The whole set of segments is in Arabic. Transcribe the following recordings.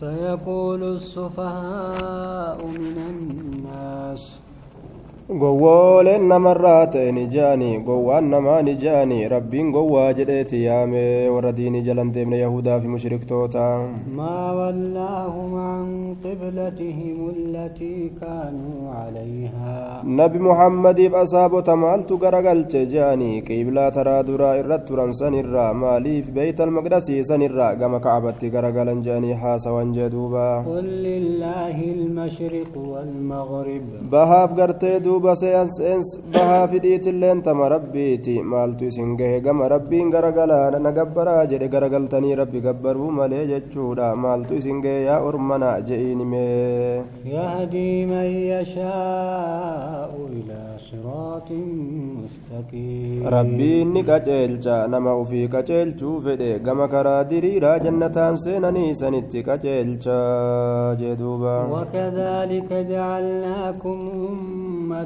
سيقول السفهاء من الناس gowwooleen namarraa ta'e ni jaanii gowwaan namaa ni jaanii rabbiin gowwaa jedheeti yaame warra diinii jalan deemne yahudaa fi mushriktoota ما ولاهم عن قبلتهم التي كانوا عليها nabi muhammadiif asaabota maaltu garagalche jaanii qiiblaa taraa duraa irratti turan sanirraa maaliif beeyt almaqdasii sanirraa gama kacbatti garagalan jaanii haasawan jee duuba قل لله المشرق والمغرب bahaaf gartee duuba seens bahaa fidhiitilleen tama rabbiiti maaltu isin gahe gama rabbiin garagalaa na gabbaraa jedhe garagaltanii rabbi gabbaruu malee jechuudha maaltu isin gahe yaa ormana je'iinimee يهدي من يشاء إلى صراط مستقيم rabbiin ni qaceelcha nama ufii qaceelchuu fedhe gama karaa diriiraa jannataan seenanii sanitti qaceelcha jee duuba جعلناكم أمة وسطا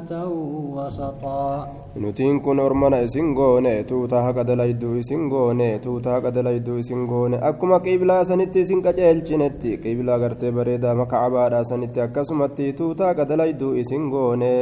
nutiin kun ormana isin goone tuuta haqa dalayduu isin goone tuuta haqa dalayduu isin goone akkuma qiblaa sanitti isin qaceelchinetti qiblaa gartee bareedaa makaabaadha sanitti akkasumatti tuuta haqa dalayduu isin goone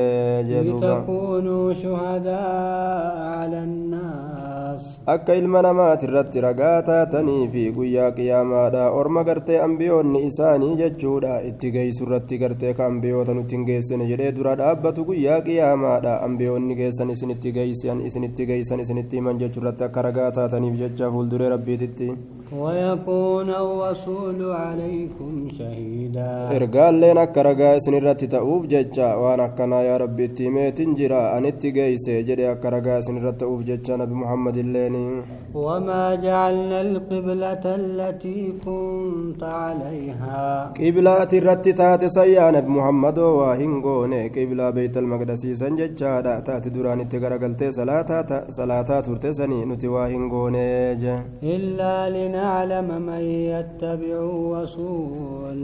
akka ilma namaati irratti ragaa taatanii fi guyyaa qiyaamaadha orma gartee ambiyoonni isaanii jechuudha itti geeysu irratti gartee ka ambiyoota nutti hin geessine jedhee dura dhaabbatu guyyaa qiyaamaadha ambiyoonni geessan isinitti geessan isinitti geessan isinitti himan jechuu irratti akka ragaa taataniif jecha fuulduree rabbiititti ergaalleen akka ragaa isin irratti ta'uuf jecha waan akkanaa yaa rabbi itti himeetin jira anitti geeyse jedhe akka ragaa isin irratti ta'uuf jecha nabi muhammad illeen وما جعلنا القبلة التي كنت عليها taate sayyaa nabi muhammadoo waa maqdasiisan jechaadha taati duraan itti garagaltee salaataa turte sanii nuti waa hin goone je إلا لنعلم من يتبع الرسول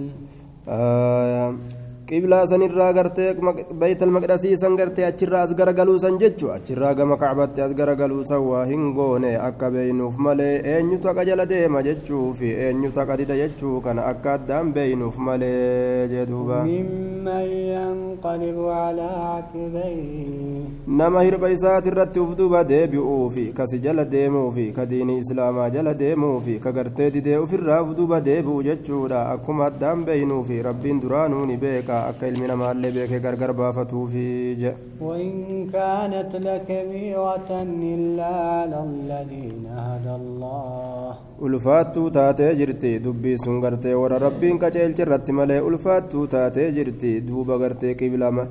qiblaa sanirraa gartee baytal maqdasii san gartee achirraa as garagaluu san jechu achirraa gama kacbatti as garagaluu san waa hin goone. Akka beeynuuf malee eenyutu haqa jala deema jechuu fi eenyutu haqa dida jechuu? Kana akka addaan beeynuuf malee jeduuba nama hirba isaati irratti uf duba deebi'uu fi kasi jala deemuu fi ka diinii islaamaa jala deemuu fi ka gartee didee ufirraa uf duba deebi'u jechuudha. Akkuma addaan beeynuuf rabbiin duraanuu ni beeka. Akka ilmi namaallee beekee gargar baafatuufi je وإن كانت لكبيرة إلا على الذين هدى الله ulfaattuu taatee jirti dubbii sun gartee warra rabbiin qaceelche irratti malee ulfaattuu taatee jirti duuba gartee qiblama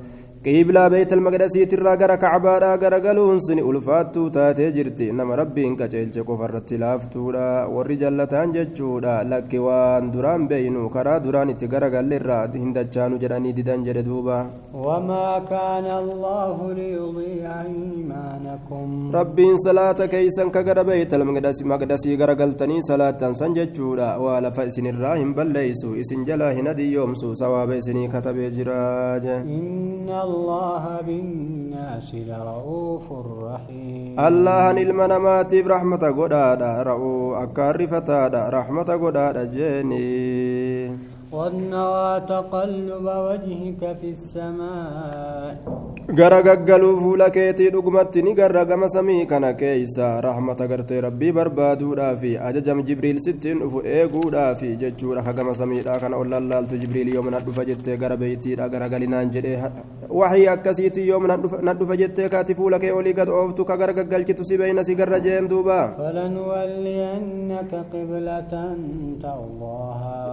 qiblaa beeytal maqdasiitirraa gara kacbaadhaa garagaluun sin ulfaattuu taatee jirti nama rabbiin qaceelche qofa irratti laaftuudha warri jallataan jechuudha lakki waan duraan beeynu karaa duraan itti garagalle irraa hin dachaanu jedhanii didan jedhe duuba وما كان الله ليضيع إيمانكم rabbiin salaata keeysan ka gara beeytal maqdasii garagaltanii salaattan san jechuudha waa lafa isinirraa hin balleeysu isin jalaa hin adiyyoomsu sawaaba isinii katabee jira je إن الله بالناس لرؤوف رحيم allahan ilma namaatiif rahmata godhaadha ra'uu akka harrifataadha rahmata jeeni ونرى تقلب وجهك في السماء gara gaggaluu fuula keetii dhugumatti ni garra gama samii kana keeysa rahmata gartee rabbii barbaaduudhaafi ajajam jibriil sittiin dhufu eeguudhaafi jechuudha ka gama samiidha kana ol lallaaltu jibriil yooma nan dhufa jettee gara beeytiidha gara galinaan jedhee waxii akkasiiti yooma nan dhufa jettee kaati fuula kee olii gad ooftu ka gara gaggalchitu si beeyna si garra jeen duuba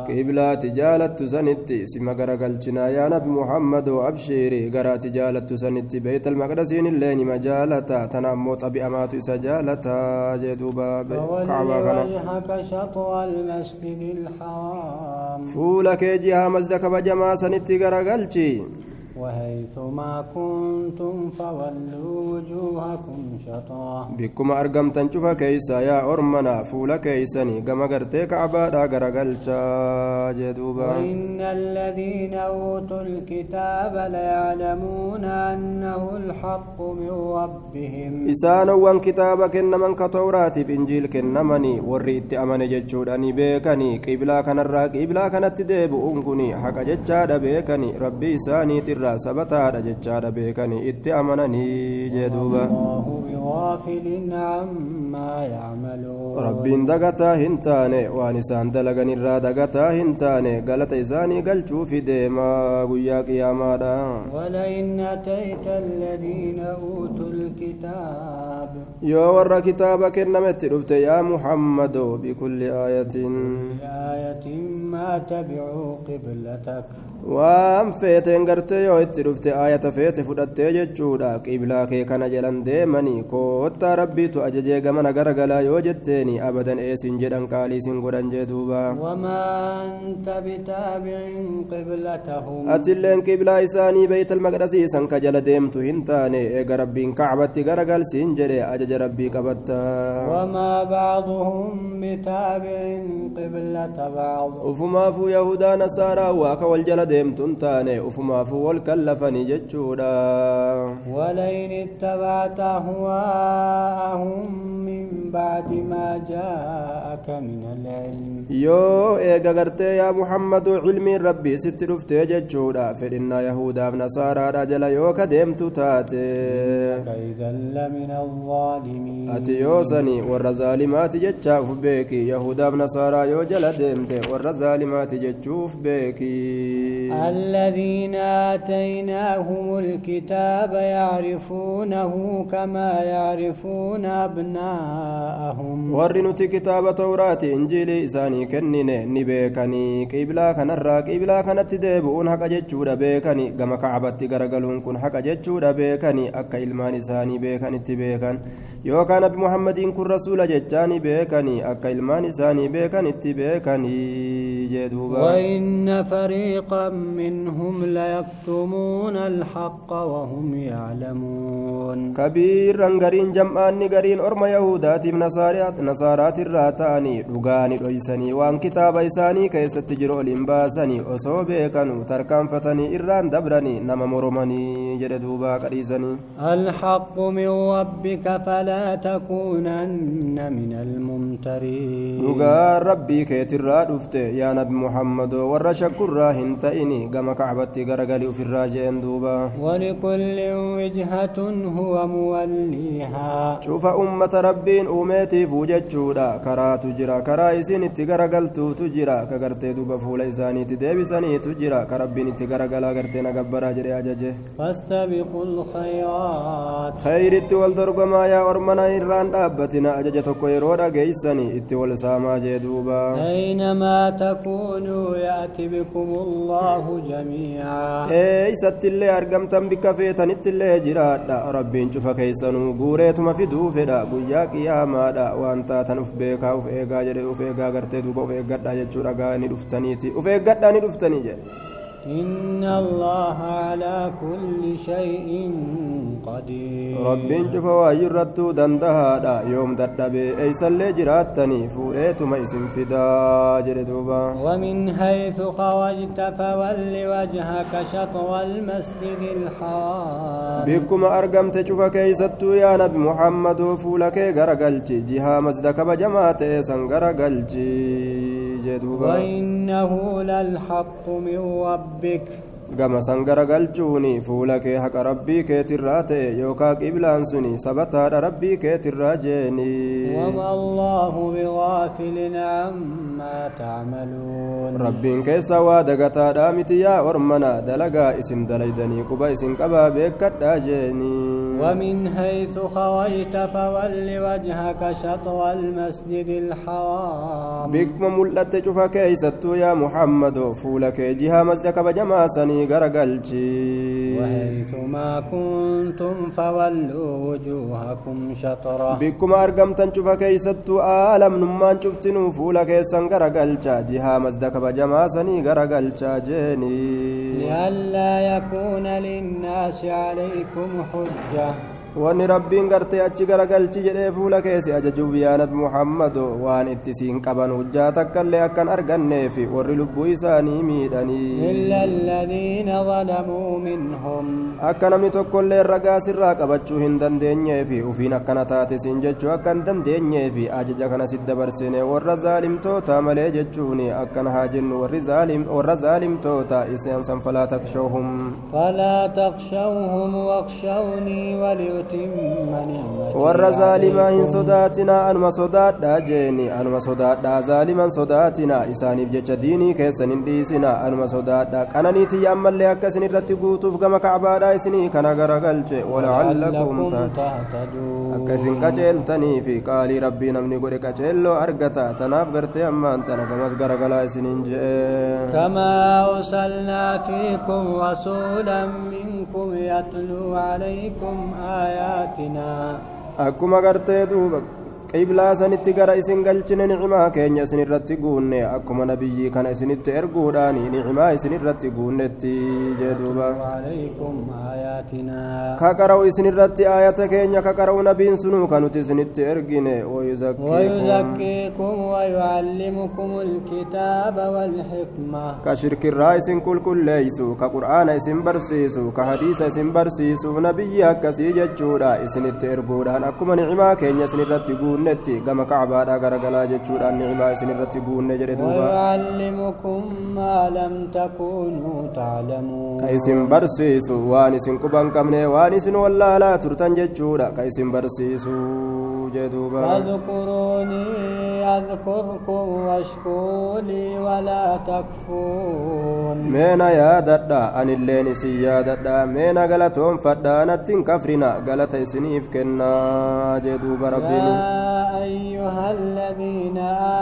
qiblaati jaalattu garaati jaalattu sanitti beeytal maqdasiin illee nima jaalata tana ammoo xabi'amaatu isa jaalata jee duuba فول kacbaa kana وجهك شطر المسجد الحرام fuula kee jihaa masda kabajamaa sanitti وهيثما كنتم فولوا وجوهكم شطا بكم ارغم تنجف كيس يا أرمنا فولا كيسني. كما غرتك عبادا غرغلتا جدوبا وإن الذين أوتوا الكتاب ليعلمون أنه الحق من ربهم. إسان وان كتابك انما كتورات بإنجيل كنمني وريت امن جودني بكني قبلا كن الراق قبلا كن تديب أنكني. حق جدا بكني ربي ساني sabataadha jechaadha beekanii itti amananii jee duuba الله بغافل عما يعملون rabbiin dagataa hin taane waan isaan dalaganirraa dagataa hin taane galata isaanii galchuufi deemaa guyyaa qiyaamaadha ولئن أتيت الذين أوتوا الكتاب yoo warra kitaaba kennametti dhufte yaa muhammadoo bikulli aayatin بآية ما تبعوا قبلتك waan feeteen gartee yoo itti dhufte aayata feete fudhattee jechuudha qiblaa kee kana jalan deemanii koottaa rabbiitu ajajee gamana garagalaa yoo jetteeni abadan eesin jedhan qaaliisin godhan jee duuba atilleen qiblaa isaanii beeytal maqdasiisan ka jala deemtu hin taane eega rabbiin kacbatti garagalsiin jedhe ajaja rabbii qabatta وما بعضهم بتابع قبلة بعض ufumaafuu yahudaa nasaaraa waa ka wal jala deemtun taane ufumaafuu wal kallafanii jechuudha ولئن اتبعت أهواءهم من بعد ما جاءك من العلم yoo eega gartee yaa muhammadu cilmiin rabbii sitti dhuftee jechuudha fedhinnaa yahudaaf nasaaraadha jala yoo ka deemtu taate ati yoo sani warra zaalimaati jechaa uf beeki yahudaaf nasaaraa yoo jala deemte warra zaalimaati jechuuf beeki الذين آتيناهم الكتاب يعرفونه كما يعرفون أبناءهم. ورنوا كتاب توراة إنجيل إساني كنين نبيكني كيبلا كان الراك إبلا كان التدابون حقا جتشورا بيكني كما كعبت تقرقلون كن حقا جتشورا بيكني أكا إلمان إساني بيكني تبيكن يو كان بمحمد إن كن رسول جتاني بيكني أكا إلمان إساني بيكني تبيكني جدوبا وإن فريقا منهم ليكتمون الحق وهم يعلمون. كبير رنغرين جمعان نغرين أرمى يهودات من نصارات نصارات الراتاني لغاني ليسني وان كتاب إساني كي ستجرؤ لنباسني أصوبه كانوا تركان فتاني إران دبراني نما مرمني الحق من ربك فلا تكونن من الممترين. لغا ربي كي ترى يا نبي محمد ورشا الراهن تأني ديني كما كعبتي غرغالي في الراجع دوبا ولكل وجهة هو موليها. شوف أمة ربين أميتي فوجتشودا. كرا تجرا كرا إسين تغرغلتو تجرا. كغرت دوبا فول إساني تدبي سني تجرا. كربين تغرغلا غرت نغبرا جري أجاجي فاستبقوا الخيرات. خير التوال ما يا أرمنا إران دابتنا. أجاجة كويرودا جيساني التوال ساما جدوبا أينما تكونوا يأتي بكم الله. الله جميعا إيست اللي أرقمتم بكفيتن اللي جراد ربين شوف كيسنو غوريتما في دوفدا قيا قياما دا وانتا تنف بيكا وف إيقا جري وف إيقا قرتي دوبا وف إيقا دا جتشورا غاني دفتنيتي وف إيقا دا ني دفتني جري إن الله على كل شيء قدير. رب انجف واجر ردتو دندها دا يوم دردبي أي سلي جراتني فوريت ميسم فدا جرتوبا ومن حيث خرجت فول وجهك شطر المسجد الحرام. بكم أرقم تشوف كيستو يا نبي محمد فولك غرقلتي. جها مزدك بجماتي سنغرقلتي. وإنه للحق من ربك gama san garagalchuuni fuula kee haqa rabbii keetirraa ta'e yookaa qiblaan suni sabataadha rabbii keetirraa jeeni وما الله بغافل عما تعملون rabbiin keessa waa dagataadhaa miti yaa ormana dalagaa isin dalaydanii quba isin qabaa beekkadhaa jeeni ومن حيث خرجت فول وجهك شطر المسجد الحرام. بكم ملت شوفا كيستو يا محمد فولك جهة مسجد بجما سني غرقلتي وحيث ما كنتم فولوا وجوهكم شطرة. بكم أرقمتن شوفا كيستو آلم نمان شفتنو فولك يسن غرقلتا جهة مسجد بجما سني غرقلتا جيني. لئلا يكون للناس عليكم Chao. Wanni rabbiin gartee achi garagalchi jedhee fuula keessi ajajuuf yaanat muhammado waan itti siin qaban hujjaa takkaillee akkan arganneef warri lubbuu isaanii miidhanii akka namni tokkollee ragaa sirraa qabachuu hin dandeenyeef ufiin akkana taate siin jechuu akka hin dandeenyeef ajaja kana si dabarsine warra zaalimtoota malee jechuun akkana haa jennu warra zaalimtoota isaan san falaa takshawhum falaa takshawhum wakshawnii waliu warra zaalimaa hin sodaatinaa anuma sodaadhaa jeeni anuma sodaadhaa zaaliman sodaatinaa isaaniif jecha diinii keessan hin dhiisinaa anuma sodaadhaa qananiitiyya ammallee akka isin irratti guutuuf gama kacbaadhaa isinii kana garagalche walacallakum akka isin qaceeltanii fi qaalii rabbii namni godhe qaceelloo argata tanaaf gartee ammaan tana gamas garagalaa isiniin je'e kamaa arsalnaa fiikum rasuulan minkum yatluu calaykum aaya آياتنا akkuma gartee duuba qiblaa sanitti gara isin galchine nicimaa keenya isin irratti guunne akkuma nabiyyii kana isinitti erguudhaan nicimaa isin irratti guunnetti jee duuba ka qara'u isin irratti aayata keenya ka qara'u nabiin sunuu ka nuti isinitti ergine ويزكيكم ويعلمكم الكتاب والحكمة كشركرا اسم كل كل ليسو كقرآن اسم برسيسو كحديث اسم برسيسو نبي أكسي جتشورا اسم التربودان أكما نعما كينيا سن الرتبون netti gama kacbaadha garagalaa jechuudhaan nicmaa isin irratti guunne jedhe duuba ka isin barsiisu waan isin quban qabne waan isin wallaalaa turtan jechuudha ka isin barsiisu jee duuba فاذكروني أذكركم واشكروا لي ولا تكفون. meena yaadadha anilleen isin yaadadha meena galatoon fadha nattin kafrina galata isiniif kennaa jee duuba rabbiin أيها الذين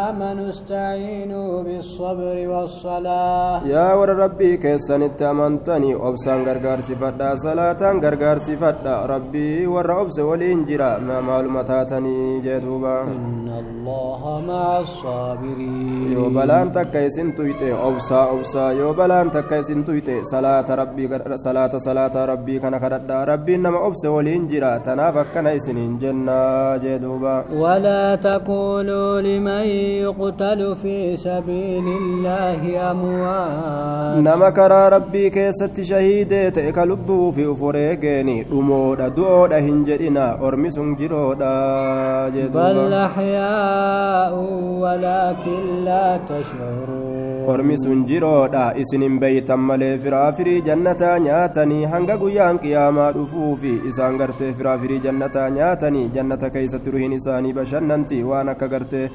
آمنوا استعينوا بالصبر والصلاة. يا ور ربي كيسن التمنتني أبسان غرغار سفدا صلاة غرغار سفدا. ربي ور أبس والإنجرا ما معلوماتاتني جدوبا. إن الله مع الصابرين. يو بلان تكا يسن تويته أبسا أبسا يو بلان تكا يسن تويته صلاة ربي صلاة صلاة ربي كان كردا ربي نما أبس والإنجرا تنافك كان يسنين جنة جدوبا ولا تقولوا لمن يقتل في سبيل الله أموات. نما كرا ربي كيست شهيد تئك لبو في أفريقيني دمودا دودا هنجدنا. أرمس جرودا بل أحياء ولكن لا تشعرون sun jiroodha isinin beeytan malee firaafirii jannataa nyaatanii hanga guyyaan qiyaamaa dhufuufi isaan gartee firaafirii jannataa nyaatanii jannata keeysatti ruhiin isaanii bashannanti waan akka gartee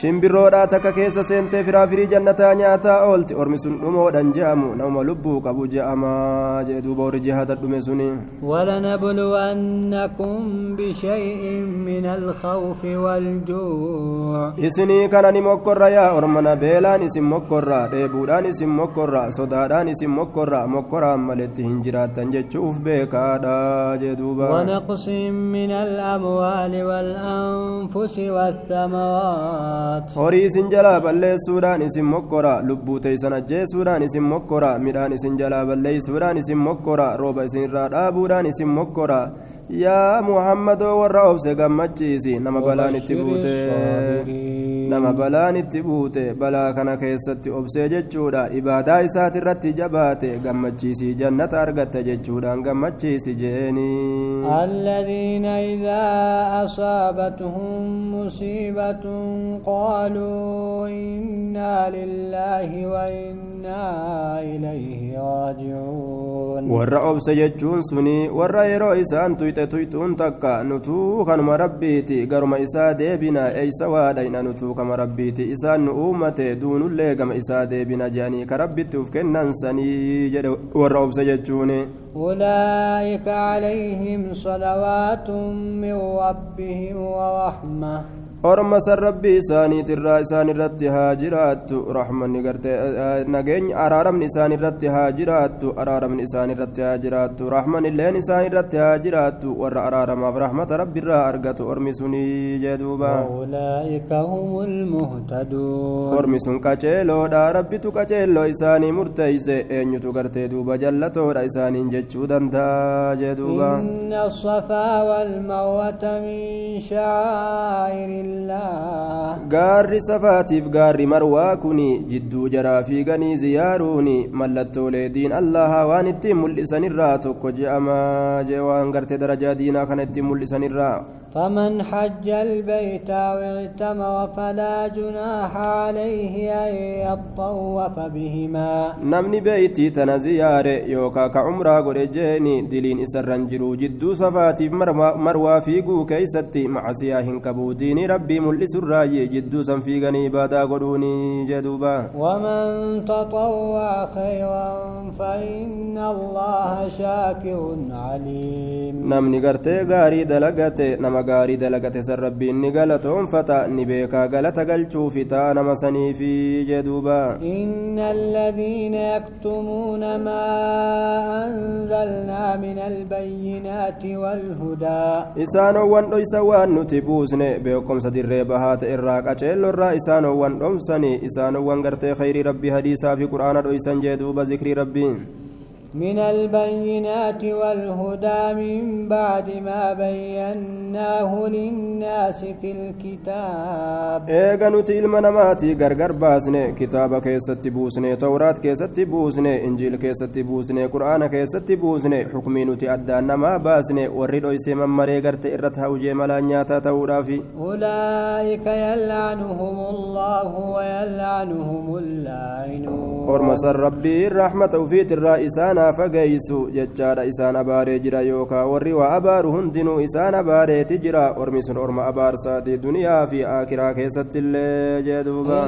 shimbirroodhaa takka keessa seentee firaafirii jannataa nyaataa oolti ormi sun dhumoodhan je'amu nama lubbuu qabu je'amaa jee duuba warri jihaada dhume suni ولنبلونكم بشيء من الخوف والجوع mokkorra yaa ormana beelaan isin mokkorra dheebuudhaan isin mokkorra sodaadhaan isin mokkorra mokkoraan maletti hin jiraattan jechuuf beekaadha jee duuba ونقص من الأموال والأنفس والثمرات horii isin jalaa balleessuudhaan isin mokkora lubbuu teeysan ajjeesuudhaan isin mokkora midhaan isin jalaa balleeysuudhaan isin mokkora rooba isin irraa dhaabuudhaan isin mokkora yaa muhammadoo warra obse gammachiisi nama balaan itti buute nama balaan itti buute balaa kana keessatti obsee jechuudha ibaadaa isaati irratti jabaate gammachiisii jannata argatta jechuudhaan gammachiisi jeeni الذين إذا أصابتهم مصيبة قالوا إنا لله وإنا إنا إليه راجعون warra obsa jechuun suni warra yeroo isaan tuyxe tuyxuun takka nutuu kanuma rabbiiti garuma isaa deebina eeysa waadhayna nutuu duunullee gama isaa deebina jedhanii ka rabbitti uf kennan sanii jedhe warra obsa jechuun أولئك عليهم صلوات من ربهم ورحمة orma san rabbii isaaniitirraa isaan irratti haa jiraattu raxmanni garte nageenya araaramni isaan irratti haa jiraattu araaramni isaan irratti haa jiraattu raxman illeen isaan irratti haa jiraattu warra araaramaaf raxmata rabbiirraa argatu ormi sunii jee duuba ormi sun qaceeloodha rabbitu qaceelloo isaanii murteeyse eenyutu gartee duuba jallatoodha isaaniin jechuu danda'a jee duuba الله gaarri safaatiif gaarri marwaa kun jidduu jaraa fiiganii ziyaaruun mallattoolee diin allaha waan ittiin mul'isanirraa tokko je'amaa jee waan gartee darajaa diinaa kana ittiin mul'isanirraa فمن حج البيت واعتمر فلا جناح عليه أن يطوف بهما. نمني بيتي تنزيار يوكا كعمرا قرجيني دلين إسران جرو جدو صفاتي مروى مروا في قو كيستي مع سياهن كبوديني ربي ملي سراي جدو صنفي غني بادا قروني جدوبا. ومن تطوع خيرا فإن الله شاكر عليم. نمني قرتي غاري دلغتي نمك gaarii dalagate san rabbiin ni galatoonfata ni beekaa galata galchuufi ta'a nama saniifi jee duuba إن الذين يكتمون ما أنزلنا من البينات والهدى isaanowwan dhoysa waan nuti buusne beekomsa dirree bahaa ta'e irraa qaceellorraa isaanowwan dhomsani isaanowwan gartee khayrii rabbii hadiisaa fi qur'aana dhoysan jee duuba zikrii rabbiin من البينات والهدى من بعد ما بيناه للناس في الكتاب. إيه قنوتي المنماتي قرقر باسني كتاب كيست بوسني توراة كيست بوسني انجيل كيست بوسني قرآن كيست بوسني حكمي نوتي ادانا ما باسني ورد ايسي من مريقر تئرتها وجي ملانياتا تورا في أولئك يلعنهم الله ويلعنهم اللعنون ورمس ربي الرحمة وفيت الرائسان irraa isaanaa fageeysu jechaadha isaan abaaree jira yookaa warri waa abaaru hundinuu isaan abaareeti jira ormi sun orma abaarsaati duniyaa fi aakiraa keessatti illee jee duuba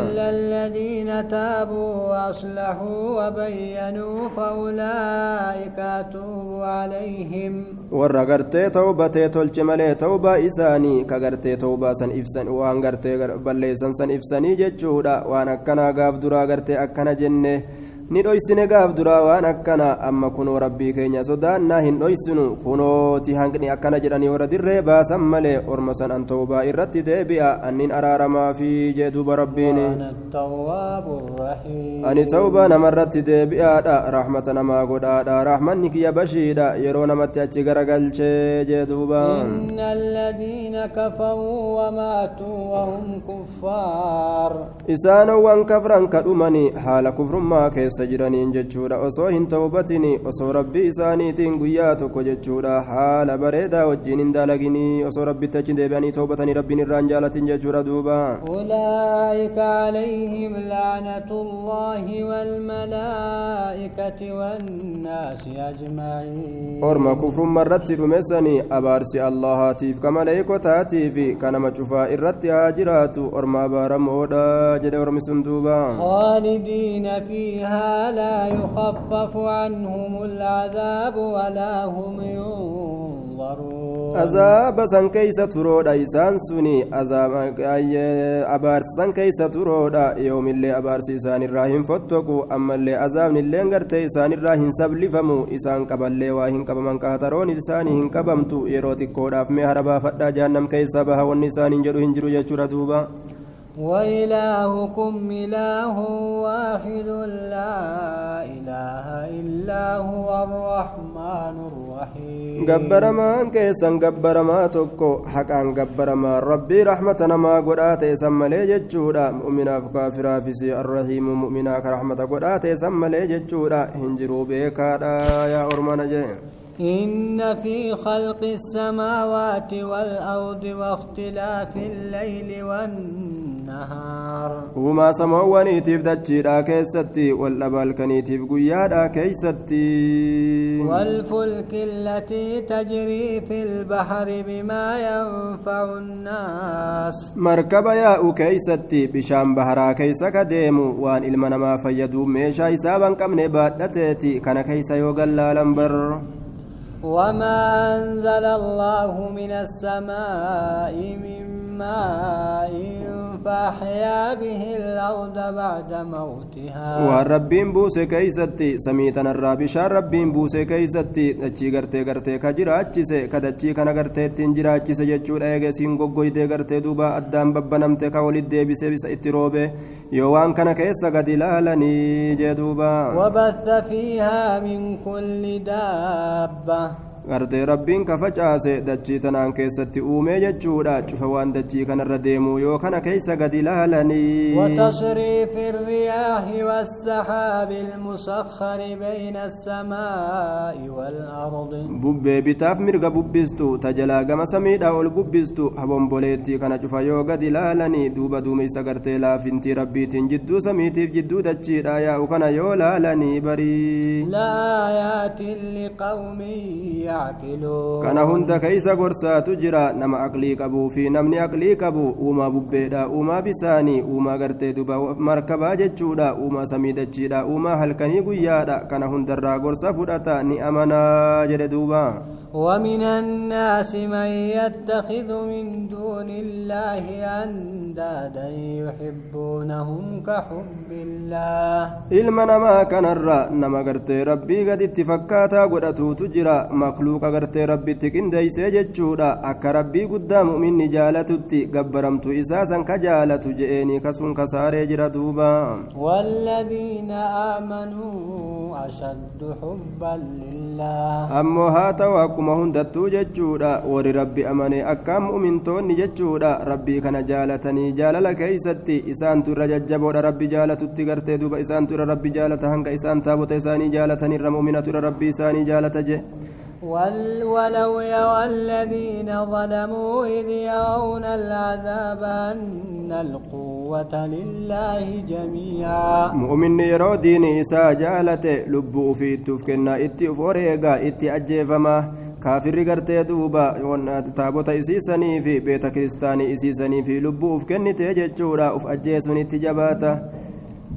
عليهم warra gartee tawbatee tolche malee tawbaa isaanii ka gartee tawbaa san ibsan waan gartee balleessan san ibsanii jechuudha waan akkanaa gaaf duraa gartee akkana jenne ni dhoysine gaaf duraa waan akkana amma kunoo rabbii keenya sodaannaa hin dhoysinu kunooti hanqni akkana jedhanii warra dirree baasan malee orma san an tawbaa irratti deebi'a annin araaramaa fi jee duuba rabbiin ani tawbaa namarratti deebi'aadha rahmata namaa godhaadha rahmanni kiyya bashiidha yeroo namatti achi garagalchee jee وهم كفار isaanowwan kafran ka dhumani haala kufrummaa keessa jiraniin jechuudha osoo hin tawbatini osoo rabbii isaaniitiin guyyaa tokko jechuudha haala bareedaa wajjiin hin dalaginii osoo rabbitti achi deebi'anii tawbatanii rabbiin irraan jaalatin jechuudha duuba أولئك عليهم لعنة الله والملائكة والناس أجمعين irratti dhumesanii abaarsi allahaatiif ka maleeykotaatiif kanama cufaa irratti haa jiraatu orma abaaramoodha jedhe ormi sun duuba خالدين فيها لا يخفف عنهم العذاب ولا هم ينظرون عذاب سن كيس يوم اللي ابار سيسان الرحيم فتوكو اما اللي عذاب اللي انغرت يسان الرحيم سب لفمو يسان قبل لي واهن قبل من كاترون يسان هن قبمتو يروتي كوداف مهربا فدا جهنم كيس بها والنسان جدو هنجرو يجرو دوبا وإلهكم إله واحد لا إله إلا هو الرحمن الرحيم. قبر ما كيسا قبر ما تكو حقا قبر ما ربي رحمة ما قرآت يسمى لي جتشورا مؤمنا فكافرا في سي الرحيم. مؤمنا كرحمة قرآت يسمى لي جتشورا هنجرو بيكارا يا أرمان جين. إن في خلق السماوات والأرض واختلاف الليل والنهار. وما سموني تفدتشي لا كيستي والأبال كنيتي قويا لا كيستي. والفلك التي تجري في البحر بما ينفع الناس. مركب يا أكيستي بشام بحرا كيسا كديمو. وان المنما ما فيدو ميشا إسابا كم نبات كان كيسا يوغل لالنبر وما أنزل الله من السماء من ماء فأحيا به الأرض بعد موتها bishaan rabbiin buuse keeysatti dachii gartee gartee ka jiraachise ka dachii kana gartee ittiin jiraachise jechuudha eege siin goggoydee gartee duuba addaan babbanamte ka walit deebisee bisa itti roobe yoo waan kana keessa gad ilaalanii jee duuba وبث فيها من كل دابة gartee rabbiin ka facaase dachii tanaan keessatti uumee jechuudha cufa waan dachii kanarra deemuu yoo kana keeysa gad ilaalanii وتصريف الرياح والسحاب المسخر بين السماء والأرض bubbee bitaaf mirga bubbistu tajalaa gama samiidha ol bubbistu habomboleettii kana cufa yoo gad ilaalanii duuba duumeysa gartee laafintii rabbiitiin jidduu samiitiif jidduu dachiidha yaa'u kana yoo laalanii barii لآيات لقوم يعقلون kana hunda keeysa gorsaatu jira nama aqlii qabuu fi namni aqlii qabu uumaa bubbeedha uumaa bisaanii uumaa gartee duba markabaa jechuudha uumaa samii dachiidha uumaa halkanii guyyaadha kana hundarraa gorsa fudhata ni amanaa jedhe duuba ومن الناس من يتخذ من دون الله أندادا يحبونهم كحب الله. إلما نما كان الرا نما قرتي ربي قد اتفكاتا قد تجرا مخلوق قرتي ربي تكين دي سيجد أكا ربي قدام من نجالة تي قبرمت إساسا كجالة جئني كسون كساري جردوبا والذين آمنوا أشد حبا لله. أمو هاتوا akkuma hundattuu jechuudha warri rabbi amane akkaan mu'mintoonni jechuudha rabbii kana jaalatanii jaalala keeysatti isaantu irra jajjaboodha rabbi jaalatutti gartee duuba isaantu irra rabbi jaalata hanga isaan taabota isaanii jaalatanirra mu'minatu irra rabbii isaanii jaalata je ول ولو يرى الذين ظلموا إذ يرون العذاب أن القوة لله جميعا isaa jaalate lubbuu ufii itti uf kennaa itti uf wareegaa itti ajjeefama kaafirri gartee duuba taabota isiisanii fi beeta kiristaanii isiisanii fi lubbuu uf kennite jechuudha uf ajjeesuun itti jabaata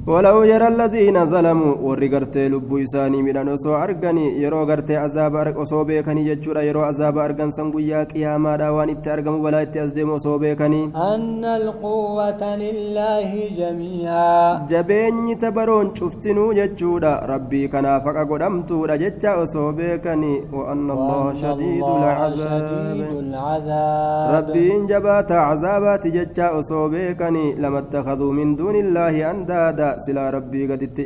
ولو يرى الذين ظلموا warri gartee lubbuu isaanii midhan osoo arganii yeroo gartee azaaba osoo beekanii jechuudha yeroo azaaba argan san guyyaa qiyaamaadha waan itti argamu balaa itti as deemu osoo beekanii أن القوة لله جميعا jabeenyi tabaroon cuftinuu jechuudha rabbii kanaaf haqa godhamtuudha jecha osoo beekanii وأن الله شديد الله العذاب rabbiin jabaata cazaabati jecha osoo beekanii lama attakaduu min duuni illaahi andaada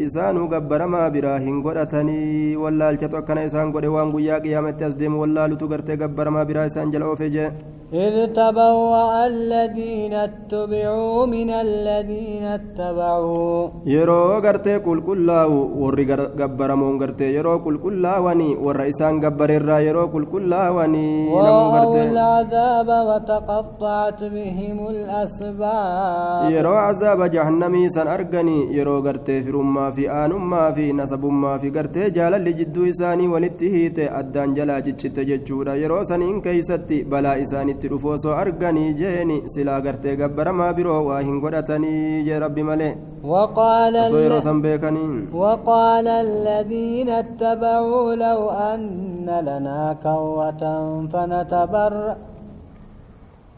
isaanuu gabbaramaa biraa hin godhatanii wallaalchatu akkana isaan godhe waan guyyaa qiyaamatti as deemu wallaalutu gartee gabbaramaa biraa isaan jala oofe jee إذ تبوأ الذين اتبعوا من الذين اتبعوا. يرو غرتي كل كلاو ور غبر مون غرتي. يرو كل كلاواني ورئسان غبر الرا يرو كل كلاواني نمو العذاب وتقطعت بهم الأسباب. يرو عذاب جهنمي سن أرغني. يرو في فرما في آن ما في نسب ما في. غرتي جال لجدو إساني ولتهيت أدان جلاجت جتجت جورا يرو سنين كيستي بلا إساني isaanitti dhufu osoo arganii jeeni silaa gartee gabbaramaa biroo waa hin godhatanii jee rabbi malee وقال osoo yeroo san beekanii وقال الذين اتبعوا لو أن لنا كرة فنتبرأ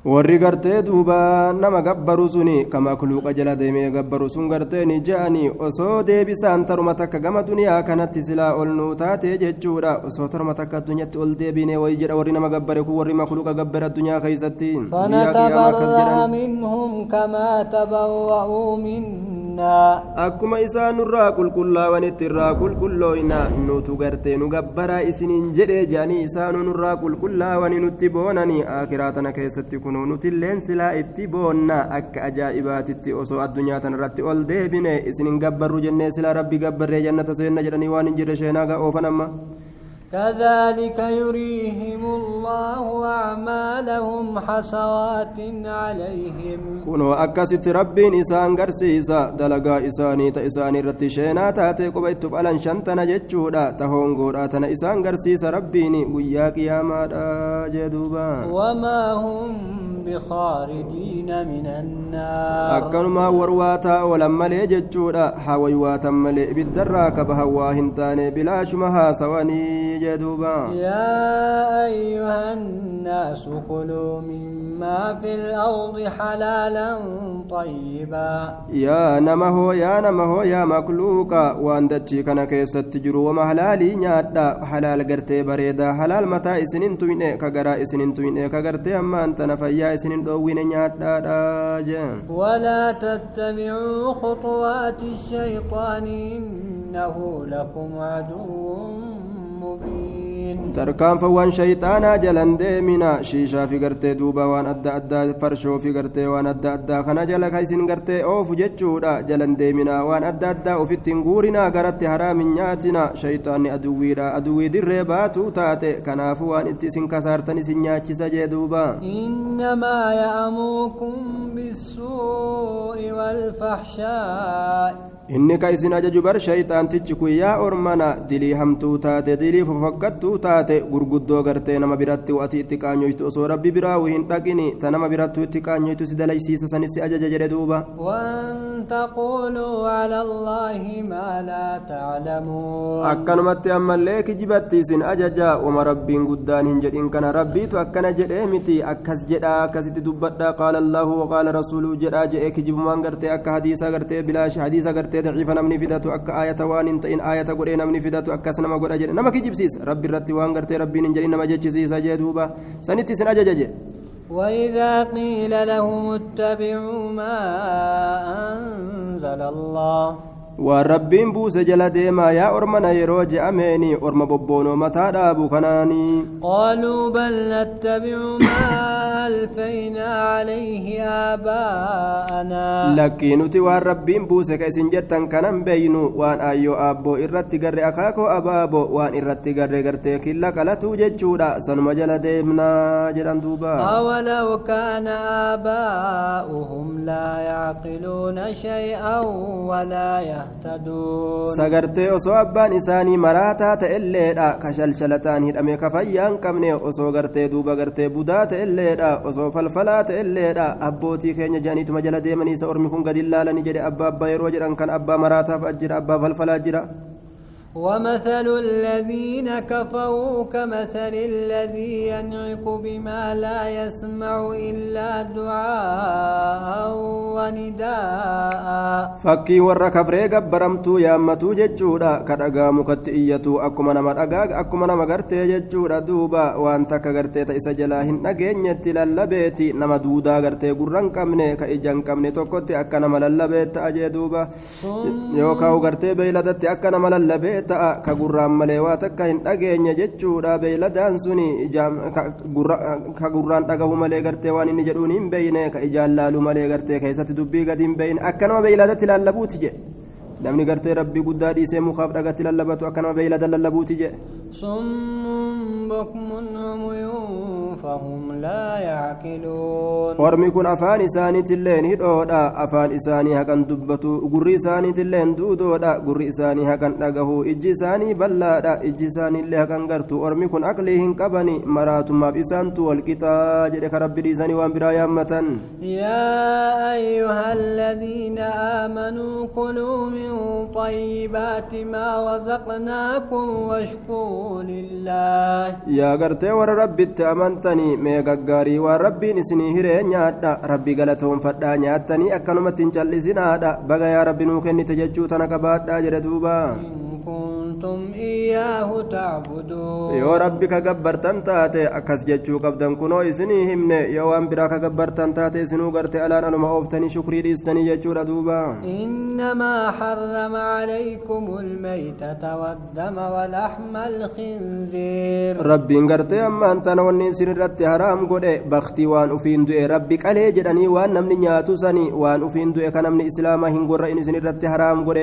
warri gartee duuba nama gabbaru suni kama kuluuqa jala deemee gabbaru sun gartee ni je'anii osoo deebisaan taruma takka gama duniyaa kanatti silaa ol nuu taate jechuudha osoo taruma takka addunyaatti ol deebine wayi jedha warri nama gabbare kun warri makuluuqa gabbare addunyaa keeysatti فنتبرأ منهم كما تبرأوا منا isaan nurraa qulqullaawanitti irraa qulqullooyna nutu gartee nu gabbaraa isiniin jedhee jedhanii isaanuu nurraa qulqullaawanii nutti boonanii akiraa tana keessatti kunuu nutilleen silaa itti boonna akka ajaa'ibaatitti osoo addunyaa tana irratti ol deebine isinin gabbarru jennee silaa rabbi gabbarree jannata seenna jedhanii waan hin jirre sheenaa gaa oofan amma كذلك يريهم الله أعمالهم حسوات عليهم. كنوا أكست ربي نسان قرسيسا دلقا إساني تإسان رتشينا تاتي قبيت بألن شنتنا جتشودا تهون قراتنا إسان قرسيسا ربيني وياك يا مادا جدوبا. وما هم بخارجين من النار. أكن ما ورواتا ولما لجتشودا حويواتا ملئ بالدراك بهواهن تاني بلا شمها سواني جدوبا يا أيها الناس كلوا مما في الأرض حلالا طيبا. يا نمهو يا نمهو يا مكلوكا وأنت تشيك أنا كيس تجرو وما حلالي حلال قرتي بريدا حلال متى إسنين توين إيكا قرا إسنين توين إيكا قرتي أما أنت نفيا إسنين دوين نياتا ولا تتبعوا خطوات الشيطان إنه لكم عدو tarkaanfa waan shayxaanaa jalan deemina. Shiishaa fi gartee duuba waan adda addaa farshoo fi gartee waan adda addaa kana jala ka isin gartee oofu jechuudha. Jalan deemina waan adda addaa ofittiin guurinaa garatti haraamin nyaatina shayxaanni aduwwiidha aduwwii dirree baatuu taate. Kanaafu waan itti isin kasaartan isin nyaachisa jee duuba. Innamaa ya'amuukum bisuu'i walfaxshaa'i inni ka isin ajaju bar shayxaantichi kun yaa ormana dilii hamtuu taate dilii fofokkattuu taate gurguddoo gartee nama biratti wa'ati itti qaanyoytu osoo rabbi biraa hin dhaqini ta nama birattuu itti qaanyoytu si dalaysiisa si ajaja jedhe duuba akkanumatti ammallee kijibatti isin ajaja uma rabbiin guddaan hin jedhin kana rabbiitu akkana jedhee miti akkas jedhaa akkasitti dubbadhaa qaala allaahu waqaala rasuuluu jedhaa jedhee kijibumaan gartee akka hadiisa gartee bilaashi hadiisa gartee fidatu akka aayata waan hin ta'in aayata godhee namni fidatu akkas nama godha jedhe nama kijibsiisa rabbi irratti waan gartee rabbiin hin jedhin nama jechisiisa jee duuba sanitti isin ajaja jedhe وإذا قيل لهم اتبعوا ما أنزل الله waan rabbiin buuse jala deemaa yaa ormana yeroo je'ameeni orma bobboono mataa dhaabu kanaanii. Qaaluu bal nattabicu maa alfaynaa calayhi aabaa'anaa lakkii nuti waan rabbiin buuse ka isin jettan kanan beeynu waan ayyoo aabboo irratti garre akaakoo abaabo waan irratti garre gartee killa qalatuu jechuudha sanuma jala deemnaa jedhan duuba. Awalaw kaana aabaa'uhum laa yacqiluuna shay'an walaa yahduun يهتدون isaanii maraataa ta'elleedha ka shalshalataan hidhame ka fayyaa hin qabne osoo gartee duuba gartee budaa ta'elleedha osoo falfalaa ta'elleedha abbootii keenya jedhaniituma jala deemanii isa ormi kun gadi laalanii jedhe abbaa abbaa yeroo jedhan kan abbaa maraataaf ajjira abbaa falfalaa jira ومثل الذين كفروا كمثل الذي ينعق بما لا يسمع إلا دعاء ونداء. فكي ورى كفري قبرمتو يا أمتو ججورا كد أقا مكت إيتو أكما نما أقاق أكما نما قرتي ججورا دوبا وانتا كغرتي تأسى جلاهن نجين يتلا اللبيتي نما دودا قرتي قرن كمني كإجان كمني توقتي أكا نما للبيت أجي دوبا يوكاو قرتي بيلدتي أكا نما للبيت lallabee ta'a ka gurraan malee waa takka hin dhageenye jechuudha beeyladaan suni ka gurraan dhagahu malee gartee waan inni jedhuun hin beeyne ka ijaan laalu malee gartee keessatti dubbii gadi hin beeyne akka nama beeyladatti lallabuuti jedhe namni gartee rabbii guddaa dhiisee mukaaf dhagatti lallabatu akka nama beeylada lallabuuti jedhe فهم لا يعقلون ormi kun afaan isaaniitilleen hidhoodha afaan isaanii haqan dubbatu gurri isaaniitilleen duudoodha gurri isaanii haqan dhagahu ijji isaanii bal'aadha ijji isaaniillee haqan gartu ormi kun aqlii hin qabani maraatummaaf isaantu walqixaa jedhe ka rabbi dhiisanii waan biraa yaammatan يا أيها الذين آمنوا كلوا من طيبات ما رزقناكم واشكروا لله yaa gartee warra rabbitti amantanii mee gaggaarii waan rabbiin isinii hiree nyaadha rabbi galatoonfadhaa nyaattanii akkanumatti hin callisinaadha baga yaa rabbi nuu kennite jechuu tana qabaadhaa jedhe duuba إن كنتم إياه تعبدون. يا ربي كجبر تنتاتي أكاس جتشو كبدن كنو إسني همنا يا وام براك كجبر تنتاتي سنو قرت ألان أنا ما أوفتني شكري ليستني جتشو ردوبا. إنما حرم عليكم الميتة والدم ولحم الخنزير. ربي قرت أما أنت أنا والنسين رت حرام قد بختي وان أفين دوي ربي كله جدني وان نمني نياتو سني. وان أفين دوي كان إسلامه هنقول رأي نسين رت حرام قد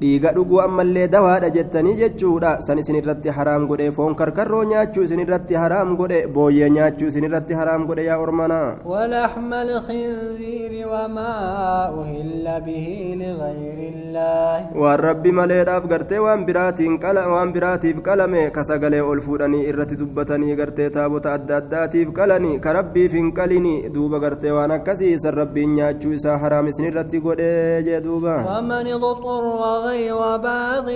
ليقدو قو اللي دوا رجتني dubbatanii jechuudha san isin irratti haraam godhe foon karkarroo nyaachuu isin irratti haraam godhe booyyee nyaachuu isin irratti haraam godhe yaa ormanaa ولحم الخنزير وما أهل به لغير الله maleedhaaf gartee waan biraatiin qala waan biraatiif qalame ka sagalee ol fuudhanii irratti dubbatanii gartee taabota adda addaatiif qalanii ka rabbiif hin qalini duuba gartee waan akkasii isan rabbiin nyaachuu isaa haraam isin irratti godhee jee duuba ومن اضطر غير باغ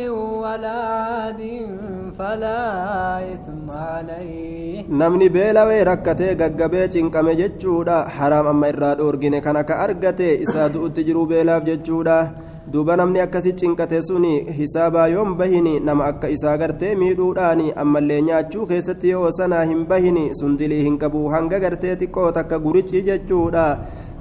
ولا عاد فلا إثم عليه. نمني بيلاوي ركتي غغبي cinqame jechuudha. Haraam amma irraa dhoorgine kana ka argate isaa du'utti jiruu beelaaf jechuudha. Duuba namni akkasi cinqate sun hisaabaa yoon bahini? Nama akka isaa gartee miidhuudhaan ammallee nyaachuu keessatti yoo sanaa hin bahini sundilii hin qabu hanga gartee xiqqoo takka gurichi jechuudha.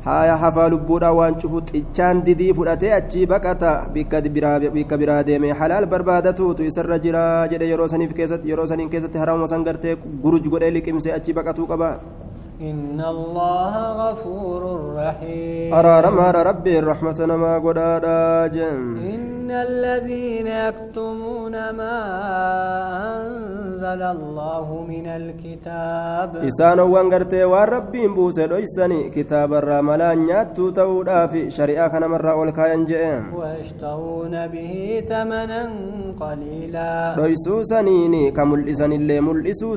Haya hafaa lubbuudha waan cufu xichaan didii fudhatee achii baqata bikka biraa deeme halaal barbaadatuutu isarra jira jedhe yeroo saniif keessatti yeroo saniin keessatti haraama san gartee guruj godhee liqimsee achii baqatuu qaba إن الله غفور رحيم. أرى مار ربي الرحمة ما قد إن الذين يكتمون ما أنزل الله من الكتاب. إسان وانقرت وربي بوسى ليسني كتاب الرملا نياتو تودا في شريعة خنا مرة أولكا ينجئن به ثمنا قليلا. ليسو كمل إسان اللي مل إسو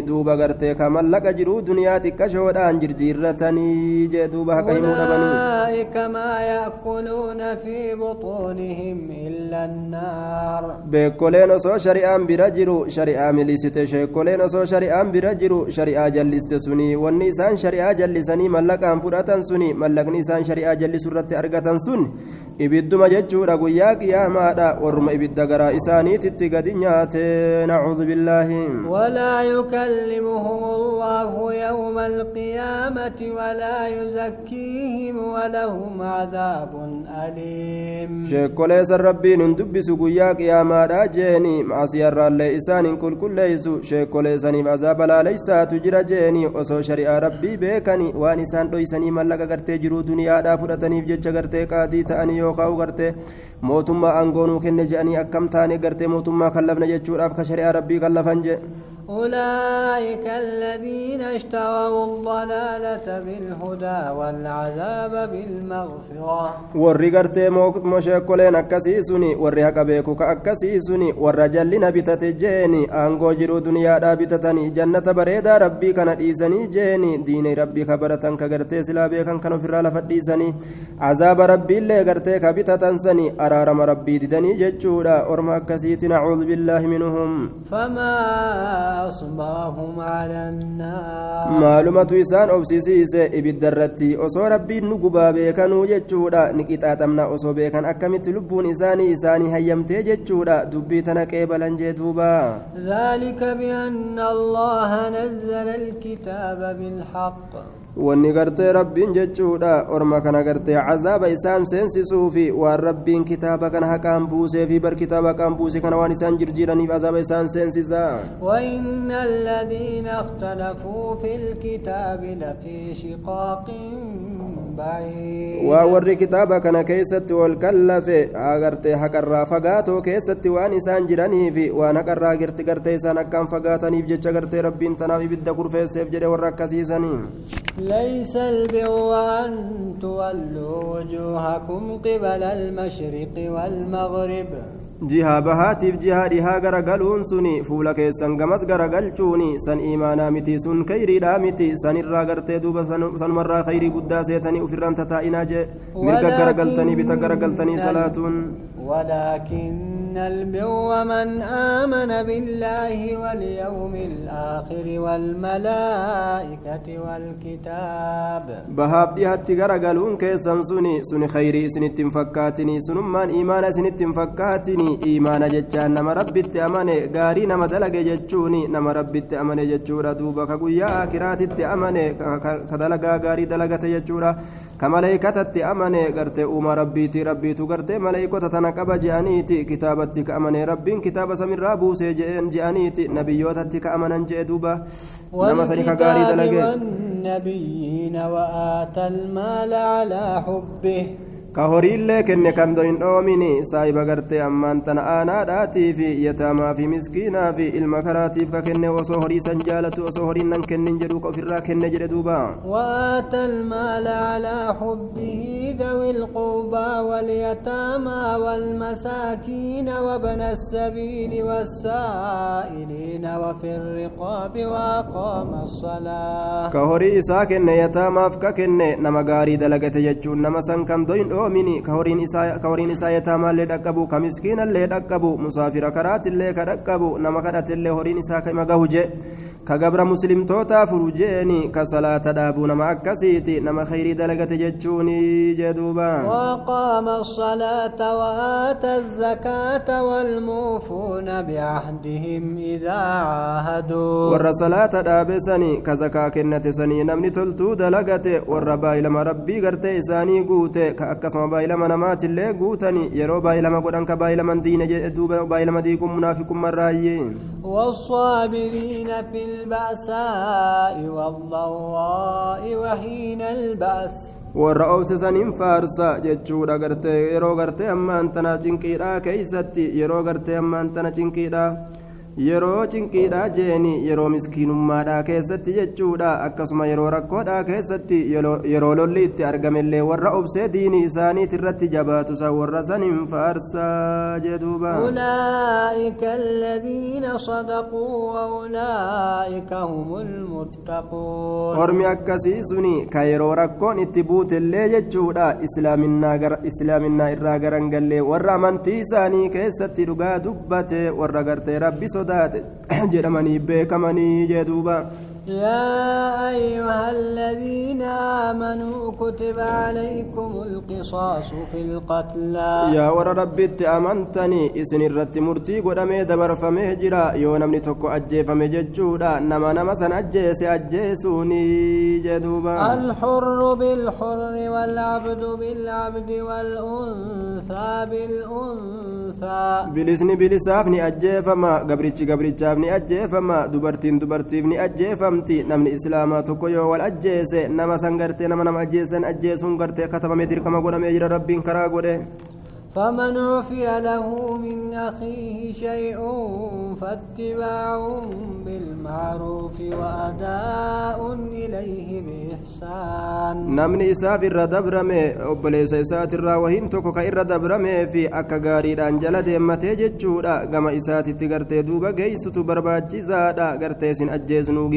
دوبا قرتي كمل لك جرو دنياتي xiqqashoodhaan jirjiirratanii jee duuba haka himuu dhabanii أولئك ما يأكلون في بطونهم إلا النار osoo shari'aan bira jiru shari'aa jalliste suni wanni isaan shari'aa jallisanii mallaqaan fudhatan suni mallaqni isaan shari'aa jallisu irratti argatan sun ibidduma jechuudha guyyaa qiyaamaadha warruma ibidda garaa isaaniititti gadi nyaate nacuudu billaahi ولا يكلمهم الله يوم القيامة ولا يزكيهم ولهم عذاب أليم sheekolee san rabbiin hin dubbisu guyyaa qiyaamaadha jeeni maasiyarraallee isaan hin qulqulleeysu sheekolee saniif azaaba laaleysaatu jira jeeni osoo shari'aa rabbii beekani waan isaan dhoysanii mallaqa gartee jiruu duniyaadhaa fudhataniif jecha gartee qaadii ta'anii yookaan gartee mootummaa aangoonuu kenne je'anii akkam taane gartee mootummaa kallafna jechuudhaaf ka shari'aa rabbii kallafan jee أولئك الذين اشتروا الضلالة بالهدى والعذاب بالمغفرة. والرقرت مشاكلين أكسيسني والرهاق بيكوك أكسيسني والرجلين بتتجيني أنقو جرو دنيا رابطتني جنة بريدة ربي كان إيساني جيني دين ربي خبرتن كغرتي سلا بيكن كانوا في رالة فديساني عذاب ربي اللي غرتي كبتتنسني أرارم ربي ددني ججورا أرمى كسيتنا عوذ بالله منهم. فما أصبرهم على النار obsisiise ibidda irratti osoo rabbiin nu gubaa beekanuu jechuudha ni qixaaxamna osoo beekan akkamitti lubbuun isaanii isaanii hayyamtee jechuudha dubbii tana qeebalan jee duuba ذلك بأن الله نزل الكتاب بالحق wanni gartee rabbiin jechuudha orma kana gartee cazaaba isaan seensisuufi waan rabbiin kitaaba kana haqaan buusee fi bar kitaaba haqaan buuse kana waan isaan jirjiiraniif azaaba isaan seensisaa وإن الذين اختلفوا في الكتاب لفي شقاق waan warri kitaaba kana keessatti wal kallafe agartee haqarraa fagaatoo keessatti waan isaan jiraniif waan haqarraa girti gartee isaan akkaan fagaataniif jecha gartee rabbiin tanaaf ibidda kurfeesseef jedhe warra akkasiisanii. ليس البر أن تولوا وجوهكم قبل المشرق والمغرب jihaa bahaatiif jihaa dhihaa garagaluun suni fuula keessan gamas garagalchuuni san imaanaa miti sun kayriidhaa miti sanirraa gartee duuba sanumarraa kayrii guddaa seetanii ufirraan tataa'inaa jee mirga garagaltanii bita garagaltanii salaatuun إن البر من آمن بالله واليوم الآخر والملائكة والكتاب بهاب دي هاتي غرقلون كيسان سني سني خيري سني تنفكاتني سنم من إيمان سني تنفكاتني إيمان جتشان نما رب التأماني غاري نما دلق جتشوني نما رب التأماني جتشورا دوبا كقويا آكرات التأماني كدلقا غاري دلقا تجتشورا gartee maleeykota tana qaba je'aniiti kitaabatti ka amane rabbiin kitaaba samirraa buusee je'een je'aniiti nabiyyootatti ka amanan je'e duuba nama sani ka gaarii والكتاب dalage والنبيين وآتى المال على حبه ka horiillee kenne kan doyin dhoomini saahiba gartee ammaan tana aanaadhaatii fi yataamaa fi miskiinaa fi ilma karaatiif ka kenne osoo horii san jaalatu osoo horiin nan kennin jedhu ka ofirraa kenne jedhe duuba وآتى المال على حبه ذوي القربى واليتامى والمساكين وابن السبيل والسائلين وفي الرقاب وأقام الصلاة ka horii isaa kenne yataamaaf ka kenne nama gaarii dalagate jechuun nama ka horiin isaa yataamaallee dhaqqabu ka miskiinallee dhaqqabu musaafira karaatillee ka dhaqqabu nama kadhatillee horiin isaa ka ima gahu je ka gabra muslimtootaa furu jeeni ka salaata dhaabuu nama akkasiiti nama khayrii dalagate jechuuni jee duuba وأقام الصلاة وآتى الزكاة والموفون بعهدهم إذا عاهدوا warra salaata dhaabe sanii ka zakaa kennate sanii namni toltuu dalagate warra baay'ilama rabbii gartee isaanii guute ka akkasuma baay'ilama namaatillee guutani yeroo baay'ilama godhan ka baay'ilaman diine jedhe duuba baay'ilama diiguun munaafiqummarraayyee والصابرين في البأساء والضواء وحين البأس. والرؤوس سنين فارسا جتشورا غرتي يرو غرتي أما أنتنا جنكيرا كيستي يرو غرتي أما أنتنا جنكيرا yeroo cinqiidhaa jeeni yeroo miskiinummaadhaa keessatti jechuudha akkasuma yeroo rakkoodhaa keessatti yeroo lolli itti argamellee warra obsee diinii isaaniit irratti jabaatu san warra saniin faarsaa jeduuba أولئك الذين صدقوا وأولئك هم المتقون akkasii suni ka yeroo rakkoon itti buutellee jechuudha islaaminaa irraa garangallee warra amantii isaanii keessatti dhugaa dubbate warra gartee rabbi sodaate jedhamanii beekamanii jeduuba يا أيها الذين آمنوا كتب عليكم القصاص في القتلى. يا ور ربي أمنتني. إسن الرت مرتي قدمي دبر فمهجرا يونم نتوك أجي فمججودا نما نما سنجيس أجيسوني جدوبا. الحر بالحر والعبد بالعبد والأنثى بالأنثى. بلسني بلسافني أجي فما قبرتي قبرتي أفني أجي فما دبرتين دبرتين أجي فما ajjeefamti namni islaamaa tokko yoo wal ajjeese nama san gartee nama nama ajjeesan ajjeesuun gartee katabamee dirqama godhamee jira rabbiin karaa godhe فمن عفي له من أخيه شيء فاتباع بالمعروف وأداء إليه بإحسان namni isaaf irra dabrame obboleessa isaatirraa wahiin tokko ka irra dabramee fi akka gaariidhaan jala deemmatee jechuudha gama isaatitti gartee duuba geessutu barbaachisaadha gartee isin ajjeesnuu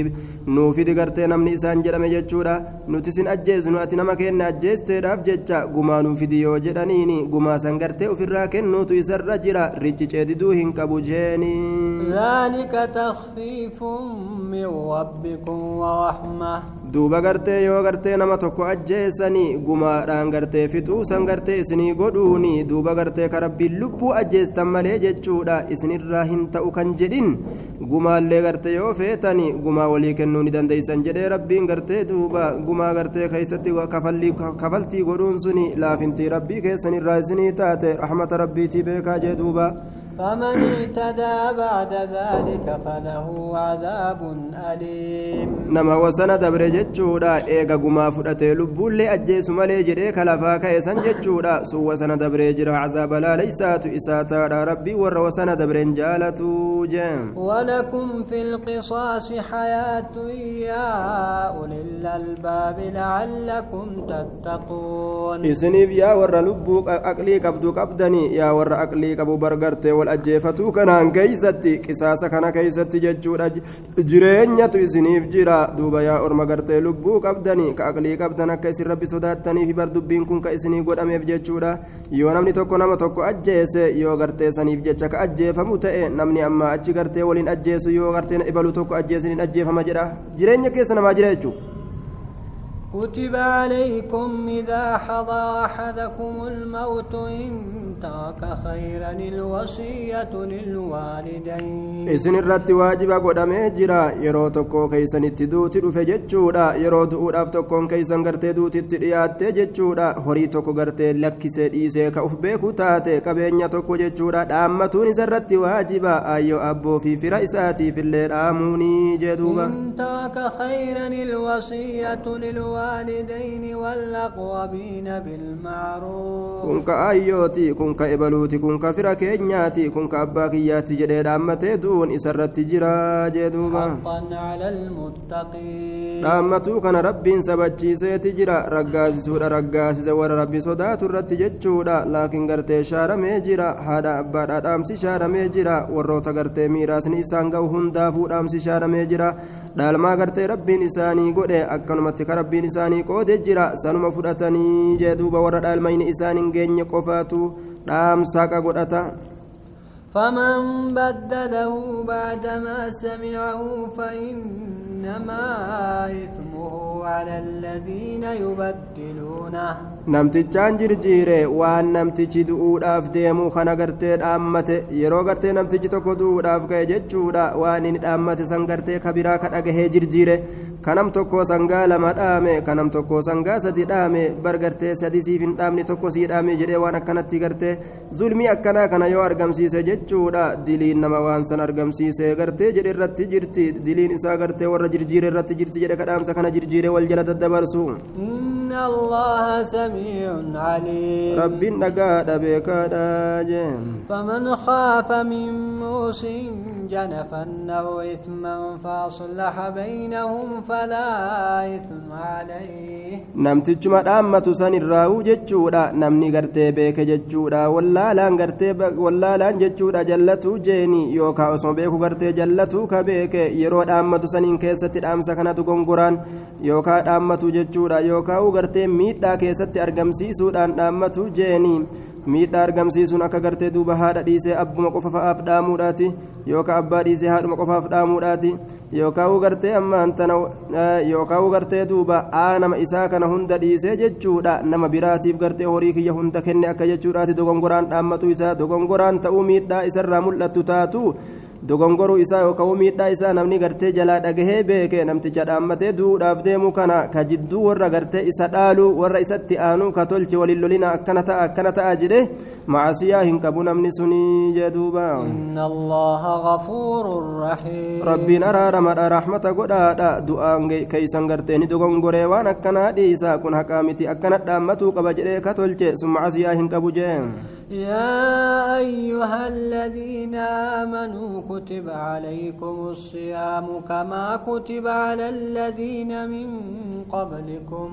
nuufidi gartee namni isaan jedhame jechuudha nuti isin ajjeesnu ati nama kenna ajjeesteedhaaf jecha gumaa nuufidi yoo jedhaniini gumaa san gartee ofirraa kennuutu isarra jira richi ceediduu hin qabu jeeni duuba gartee yoo gartee nama tokko ajjeesanii gumaadhaan gartee fixuusan gartee isinii godhuuni duuba gartee ka rabbiin lubbuu ajjeestan malee jechuudha isinirraa hin ta'u kan jedhin gumaallee gartee yoo feetani gumaa walii kennuu ni dandeeysan jedhee rabbiin gartee duuba gumaa gartee keeysatti kafaltii godhuun suni laafintii rabbii keessanirraa isinii taate rahmata rabbiitii beekaa jee duuba فمن اعتدى بعد ذلك فله عذاب أليم. نما وسنا دبرج جودا إيجا جما فدت لبول لأجل سمال جد كلفا كيسن جودا سو وسنا دبرج عذاب لا ليس تيسات ربي ور وسنا دبرن جالت ولكم في القصاص حياة يا أولي الألباب لعلكم تتقون. إسني يا ور لبوك أقليك أبدو كبدني يا ور أقليك أبو برغرتي wal ajjeefatuu kanaan keeysatti qisaasa kana keeysatti jechuudha jireenyatu isiniif jira duuba yaa orma gartee lubbuu qabdanii ka aqlii qabdan akka isin rabbi sodaattaniif bar dubbiin kun ka isinii godhameef jechuudha yoo namni tokko nama tokko ajjeese yoo gartee saniif jecha ka ajjeefamu ta'e namni amma achi gartee waliin ajjeesu yoo gartee ibalu tokko ajjeesiniin ajjeefama jedha jireenya keessa namaa jira jechuudha كتب عليكم إذا حضر أحدكم الموت إن ترك خيرا الوصية للوالدين waajiba godhamee jira yeroo tokko keeysanitti duuti dhufe jechuudha yeroo du'uudhaaf tokkoon keeysan gartee duutitti dhiyaattee jechuudha horii tokko gartee lakkisee dhiisee ka uf beeku taate qabeenya tokko jechuudha dhaammatuun isa irratti waajiba ayyoo abboo fi fira isaatiif illee dhaamuunii jee duuba إن ترك خيرا الوصية للوالدين والأقربين بالمعروف ka aayyooti kun ka ibaluuti kun ka fira keenyaati kun ka abbaa kiyyaatti jedhee dhaammatee du'uun isarratti jira jee duuba. Dhaammatuu kana rabbiin sabachiiseeti jira raggaasisuudha raggaasise warra rabbi sodaatu irratti jechuudha. Laakiin gartee shaaramee jira haadha abbaadha dhaamsi shaaramee jira warroota gartee miiraasni isaan ga'u hundaafuu dhaamsi shaaramee jira. Dhaalmaa gartee rabbiin isaanii godhe akkanumatti ka rabbiin isaanii qoode jira sanuma fudhatanii jee duuba warra dhaalmayni isaan hin geenye qofaatu. Dhaamsaqa godhata. فمن بدله بعدما سمعه فإنما إثمه على الذين يبدلونه namtichaan jirjiire waan namtichi du'uudhaaf deemu kana gartee dhaammate yeroo gartee namtichi tokko du'uudhaaf ka'e jechuudha waan inni dhaammate san gartee kabiraa ka dhagahee jirjiire kanam tokko sangaa lama dhaame kanam tokko sangaa sadi dhaame bar gartee sadi siif hin dhaamne tokko sii dhaame jedhee waan akkanatti gartee zulmii akkanaa kana yoo argamsiise jechuudha diliin nama waan san argamsiise gartee jedhe irratti jirti diliin isaa gartee warra jirjiire irratti jirti jedhe kadhaamsa kana jirjiire wal jala daddabarsu عليم. رب نقاد بك فمن خاف من موس جنفا أو إثما فأصلح بينهم فلا إثم عليه. نم تجمع أمة سن الراو جتشورا نم نقرت بك جتشورا ولا لأن قرت بك ولا لأن جتشورا جلتو جيني. يوكا اسم بك قرت جلتو كبك يرود أمة سن إن كيست الأمسخنة قرآن يوكا أمة جتشورا يوكا وقرت ميتا كيست argamsiisuudhaan dhaammatu jeeni miidhaa argamsiisuun akka gartee duuba haadha dhiisee abbuma qofa fa'aaf dhaamuudhaati yookaan abbaa dhiisee haadhuma qofaaf dhaamuudhaati yookaan gartee ammaan tana yookaan gartee duuba aanama isaa kana hunda dhiisee jechuudha nama biraatiif gartee horii kiyya hunda kenne akka jechuudhaati dogongoraan dhaammatu isaa dogongoraan ta'uu miidhaa isarraa mul'attu taatu dogongoruu isaa yookaan miidhaa isaa namni gartee jalaa dhagahee beeke namticha dhaammatee du'uudhaaf deemu kana ka jidduu warra gartee isa dhaalu warra isatti aanu ka tolche waliin lolina akkana ta'a akkana ta'a jedhe macasiyaa hin qabu namni sunii رحيم rabbiin araaramadha rahmata godhaadha du'aan keeysan gartee ni dogongoree waan akkanaa dhiisa kun haqaa miti akkana dhaammatuu qaba jedhee ka tolche sun macasiyaa hin qabu jee يا أيها الذين آمنوا كتب عليكم الصيام كما كتب على الذين من قبلكم.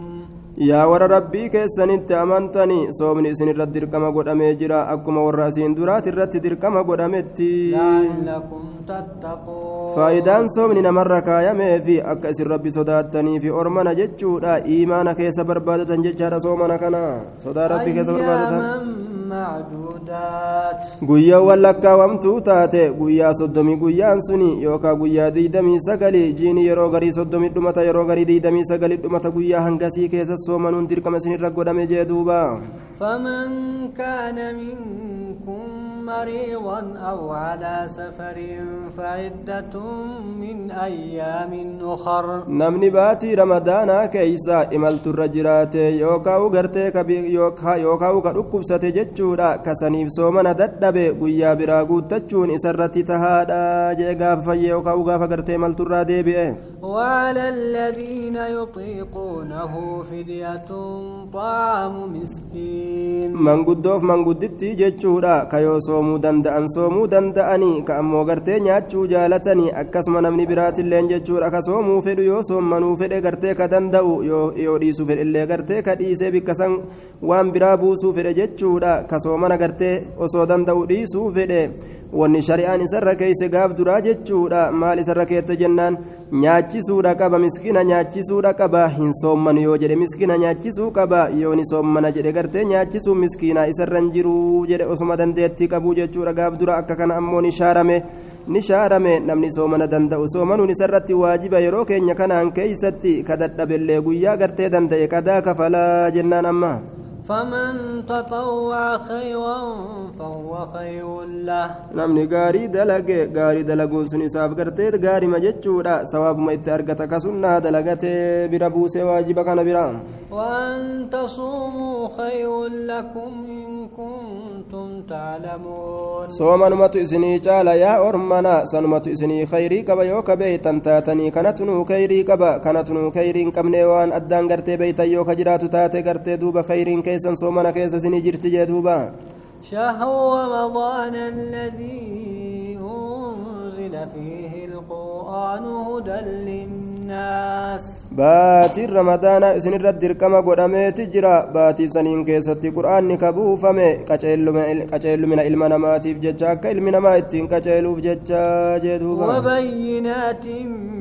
يا ور ربي كيف سنت أمنتني صومني سن الرد كما قد أمجرا أكما ور رأسين درات الرد كما قد أمتي. لعلكم faayidaan soomni namarra kaayamee fi akka isin rabbi sodaattanii fi ormana jechuudha. Iimaana keessa barbaadatan jechaadha soomana kana. Sodaa rabbi keessa barbaadatan. guyyaawwan lakkaawamtuu taate guyyaa soddomii guyyaan suni yookaan guyyaa diidamii sagalii jiini yeroo garii soddomii dhumata yeroo garii diidamii sagalii dhumata guyyaa hangasii keessa soomanuun dirqama isinirra godhame jee duuba. faman kaana minkum مريضا أو على سفر فعدة من أيام أخر نمني باتي رمضان كيسا إملت الرجرات يوكاو غرتي كبي يوكا يوكاو كركب ستجتشورا كسنيف سومنا ددبي قيا براغو تجون إسرتي تهادا جيغاف يوكاو غاف غرتي إملت الرادي وعلى الذين يطيقونه فدية طعام مسكين من قدوف من قدتي جتشورا كيوسو soomuu danda'an soomuu danda'anii ka ammoo gartee nyaachuu jaalatanii akkasuma namni biraatilleen jechuudha ka soomuu fedhu yoo soommanuu fedhe gartee ka danda'u yoo dhiisuu fedhillee gartee ka dhiisee bikka san waan biraa buusuu fedhe jechuudha ka soomana gartee osoo danda'u dhiisuu fedhe wanni shari'aan isarra keeyse gaaf duraa jechuudha maal isarra keette jennaan nyaachisuudha qaba miskiina nyaachisuudha qaba hin soommanu yoo jedhe miskiina nyaachisuu qaba yoo ni soommana jedhe gartee nyaachisuu miskiina isarra hin jiru jedhe osuma dandeettii qabu jechuudha gaaf dura akka kana ammoo ni shaarame ni shaarame namni soomana danda'u soomanuun isarratti waajiba yeroo keenya kanaan keeysatti ka dadhabellee guyyaa gartee danda'e qadaa kafalaa jennaan amma فمن تطوع خيرا فهو خير له. نعم نقاري دلق قاري دلق سني صاحب كرتير قاري ما جتشورا سواب ما يتأرقتك سنة دلقت بربوس واجبك نبران وأن تصوموا خير لكم إن كنتم تعلمون. سوما نمت إسني جالا يا أرمنا. سنمت إسني خيري كبا يوك بيتا تاتني. كانتنو خيري كبا كانتنو خيرين كمني وان أدان قرتي بيتا يوك جراتو تاتي قرتي دوب خيرين كي soomana keessa isinii jirti jee duuba شهر رمضان الذي فيه القرآن هدى للناس isin irratti dirqama godhameeti jira baatii saniin keessatti qur'aanni ka buufame qaceellumina ilma namaatiif jecha akka ilmi namaa ittiin qaceeluuf jecha jee duuba وبينات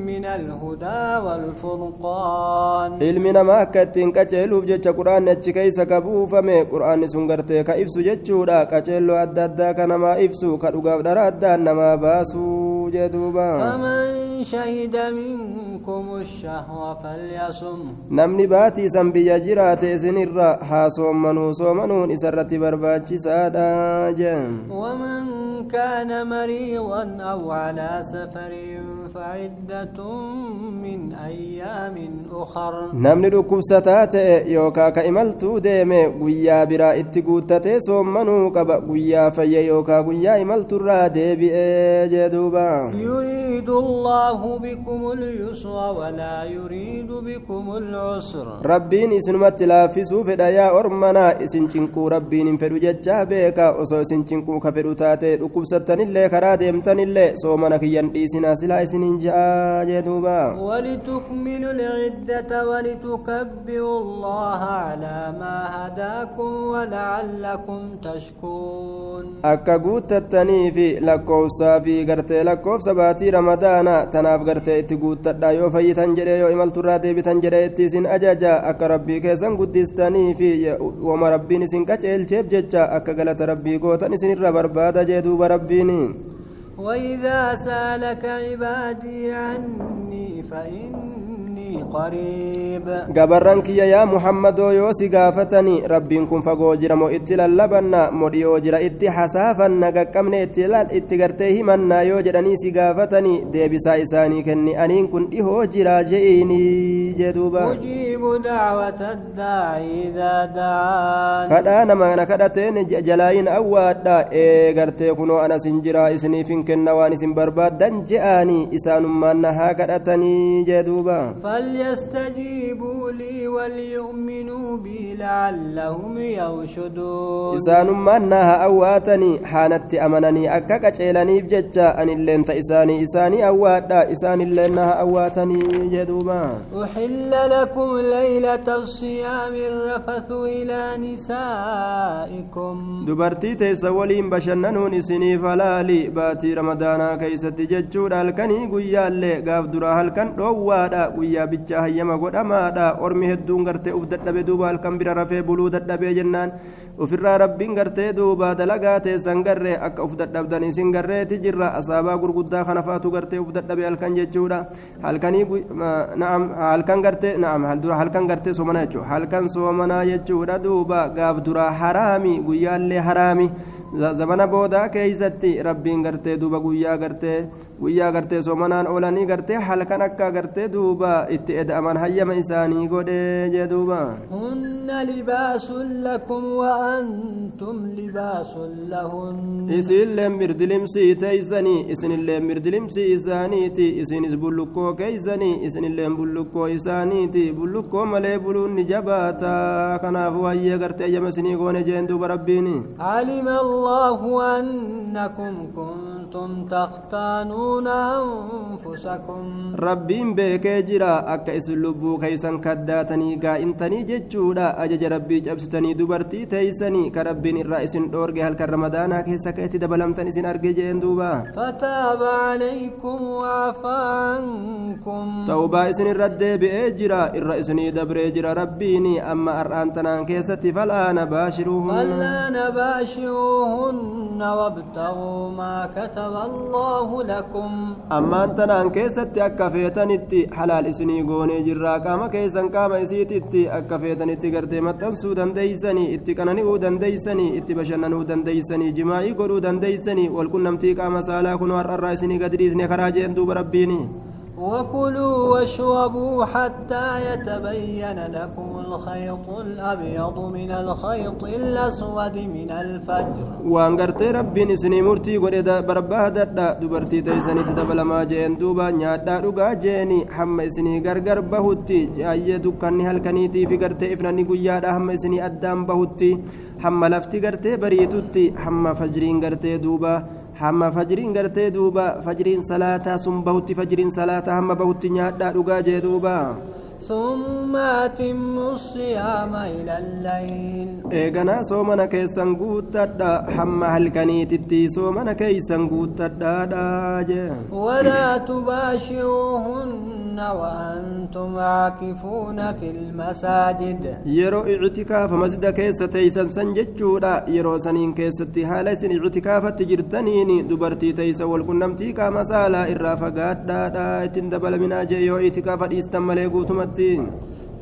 من الهدى والفرقان ilmi namaa akka ittiin qaceeluuf jecha qur'aanni achi keeysa ka buufame qur'aanni sun gartee ka ibsu jechuudha qaceelloo adda addaa ka namaa 借读班。شهد منكم الشهوة فليصم. نمن باتي سنبي جرات سنرا حاسوم منو سومنو نسرت برباج سادا جن ومن كان مريضا أو على سفر فعدة من أيام أخر. نمن ركوب ستات يوكا كإملتو ديم ويا برا اتقوت تتسوم منو كبا ويا فيا يوكا ويا إملتو را ديبي جدوبا يريد الله بكم اليسر ولا يريد بكم العسر rabbiin isinumatti laaffisuu fedha yaa ormanaa isin cinquu rabbiin hin fedhu jechaa beeka osoo isin cinquu ka fedhu taate dhukkubsattanillee karaa deemtanillee soomana kiyyan dhiisinaa silaa isiniin ja'a jee duuba ولتكملوا العدة ولتكبروا الله على ما هداكم ولعلكم تشكرون akka guuttattanii fi lakkoofsaa fi gartee lakkoofsa baatii ramadaana tanaaf gartee itti guuttadha yoo fayyitan jedhee yoo imalturraa deebitan jedhee itti isin ajaja akka rabbii keessan guddistanii fi wama rabbiin isin qaceelcheef jecha akka galata rabbii gootan isinirra barbaada jee rabbiin وإذا سالك عبادي عني فإني قريب yaa muhammadoo yoo si gaafatanii rabbiin kun fagoo jira moo itti lallabanna moo dhiyoo jira itti hasaafanna qaqqabne itti lal- itti gartee himannaa yoo jedhanii si gaafatanii deebisaa isaanii kenni aniin kun أجيب دعوة الداعي إذا دعان ee gartee kunoo anas hin jira isiniif hin kenna waan isin barbaaddan je'aanii isaanummaan na haa kadhatanii jee duuba فليستجيبوا لي وليؤمنوا بي لعلهم يرشدون na haa awwaatanii haanatti amananii akka qaceelaniif jecha anilleen ta isaanii isaanii awwaadha isaanilleen na haa awwaatanii jee duuba أحل لكم ليلة الصيام الرفث إلى نسائكم dubartii teessa waliin bashannanuun isiniif halaali baatii ramadaanaa keeysatti jechuudha halkanii guyyaallee gaaf duraa halkan dhoowwaadha guyyaa bichaa hayyama godhamaadha ormi hedduun gartee uf dadhabe duuba halkan bira rafee buluu dadhabee jennaan ufirraa rabbiin gartee duuba dalagaa teessan garree akka uf dadhabdan isin garreeti jirra asaabaa gurguddaa kana faatu gartee uf dadhabe halkan jechuudha halkanii halkan gartee na'am halkan gartee soomana jechuudha halkan soomanaa jechuudha duuba gaaf duraa haraami guyyaallee haraami za- zabana boodaa keeysatti rabbiin gartee duuba guyyaa gartee guyyaa gartee soomanaan oolanii gartee halkan akka gartee duuba itti eda'aman hayyama isaanii godhee jee duuba لهن isiilleen mirdilimsii teeysanii isinilleen mirdilimsii isaaniiti isinis bullukkoo keeysanii isinilleen bullukkoo isaaniiti bullukkoo malee buluun ni jabaata kanaafuu hayyee gartee ayyama isinii goone jeen duuba rabbiini علم الله أنكم كنتم تختانون أنفسكم lubbuu keeysan kaddaatanii gaa'intanii jechuudha ajaja rabbii cabsitanii dubartii teeysanii ka rabbiin irraa isin dhoorge halkan ramadaanaa keessa ka itti dabalamtan isin arge jeen duuba فتاب عليكم وعفى عنكم isin irra deebi'ee jira irra isinii dabree jira rabbiini amma ar'aan tanaan keessatti fal'aana baashiruuhun فانكحوهن وابتغوا ما كتب الله لكم. أما أنت نعم ان كيست اكفيتني حلال إسني غوني جرا كما كيسن كما اسيتي اكفيتني غرد متن سودن ديسني اتكنني ودن ديسني اتبشنن ودن ديسني جماع يقولو دن ديسني والكنمتي كما سالا كنوا الرئيسني قدريسني خراجي اندو بربيني وكلوا واشربوا حتى يتبين لكم الخيط الأبيض من الخيط الأسود من الفجر waan gartee rabbiin isinii murtii godhe barbaadadha dubartii teeysanitti dabalamaa jeen duuba nyaadhaa dhugaa jeeni hamma isinii gargar bahutti ayyee dukkanni halkaniitii fi gartee ifnanni guyyaadha hamma isinii addaan bahutti hamma lafti gartee bariitutti hamma fajriin gartee duuba hamma fajriin gartee duuba fajriin salaataa sun bahutti fajriin salaataa hamma bahutti nyaadhaa dhugaa jee duuba ثم أتم الصيام إلى الليل. إيغنا سومنا كيسان قوتتا حما هلكني تتي سومنا كيسان قوتتا داجا ولا تباشروهن وأنتم عاكفون في المساجد. يرو اعتكاف مزد كيسة تيسان سنجتشورا يرو سنين كيسة تهالسين اعتكاف تجرتنين دبرتي تيسا والقنم تيكا مسالا إرافقات دادا اتندبل منا جيو اعتكاف استمالي قوتمت تين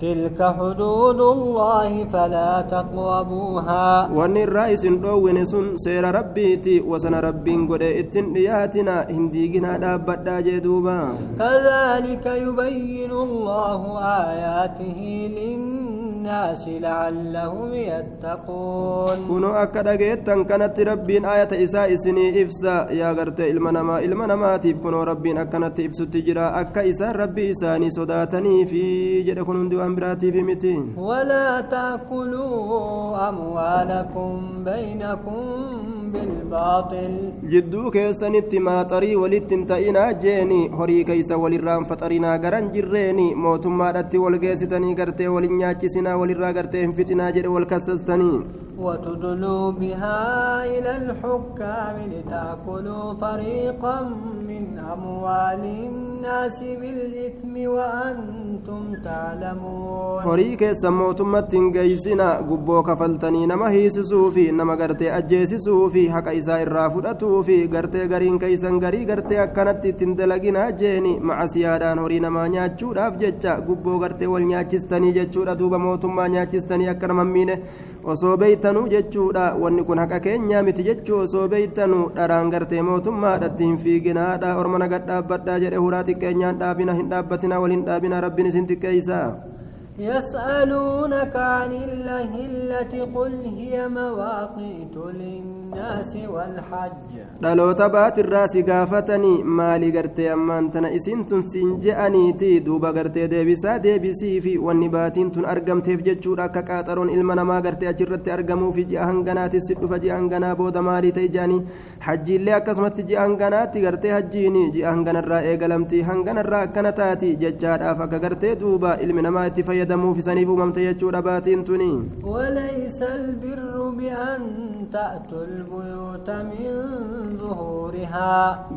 تلك حدود الله فلا تقربوها. وان الرئيس دو ونسون سير ربي تي وسن ربي غد اتن دياتنا هنديغنا دابدا جدوبا كذلك يبين الله آياته لن الناس لعلهم يتقون. كنوا أكد أجيت كانت ربين آية إساء سني إفسا يا غرت المنما المنما تيب كنوا ربين أكنت إفس تجرى أك إساء ربي إساني صداتني في جد كنون دو أمراتي بمتين ولا تأكلوا أموالكم بينكم بالباطل. جدو كيسن التماطري ولتنتئنا جيني هري كيس ولران فطرنا غران جريني موتما رتي ولغيستني غرتي ولنياكسنا gartee walin nyaachisinaa walirraa gartee وتدلوا بها إلى الحكام لتأكلوا فريقا من أموال الناس بالإثم وأنتم تعلمون فريق سموتم تنجيسنا قبو كفلتني نما هيسسو في نما قرتي أجيسسو في حق إساء الرافدتو في قرتي قرين كيسا قري قرتي أكنت تندلقين أجيني مع سيادان هوري نما نياتشو راف جتشا قبو قرتي والنياتشستني جتشو ردوب موتم ما نياتشستني أكرم مينه osoo beeytanuu jechuudha wanni kun haqa keenyaa miti jechuu osoo beeytanuu dharaan gartee mootummaadhatti hin fiiginaadha orma naga dhaabbadhaa jedhe huraa xiqqeenyaan dhaabina hin dhaabbatinaa waliin dhaabina rabbiin isin xiqqeeysa يسألونك عن الله التي قل هي مواقيت للناس والحج. لو تبات الرأس قافتني ما لقرت أمان تنئسين تنسين جأني تي دوبا قرت ديبسا ديبسي في والنباتين تن أرقم تفجد كاكاترون إلمنا ما قرت أجرت أرقمو في جأهن قناتي السلو فجأهن قنابو دماري تيجاني. Hajjiillee akkasumatti ji'a hanganaatti gartee hajjiini ji'a hanganarraa eegalamti hanganarraa akkana taati jechaadhaaf akka gartee duuba ilmi namaa itti fayyadamuuf isaniif uumamte jechuudha baatiin tuni وليس البر بأن تأتوا البيوت من ظهورها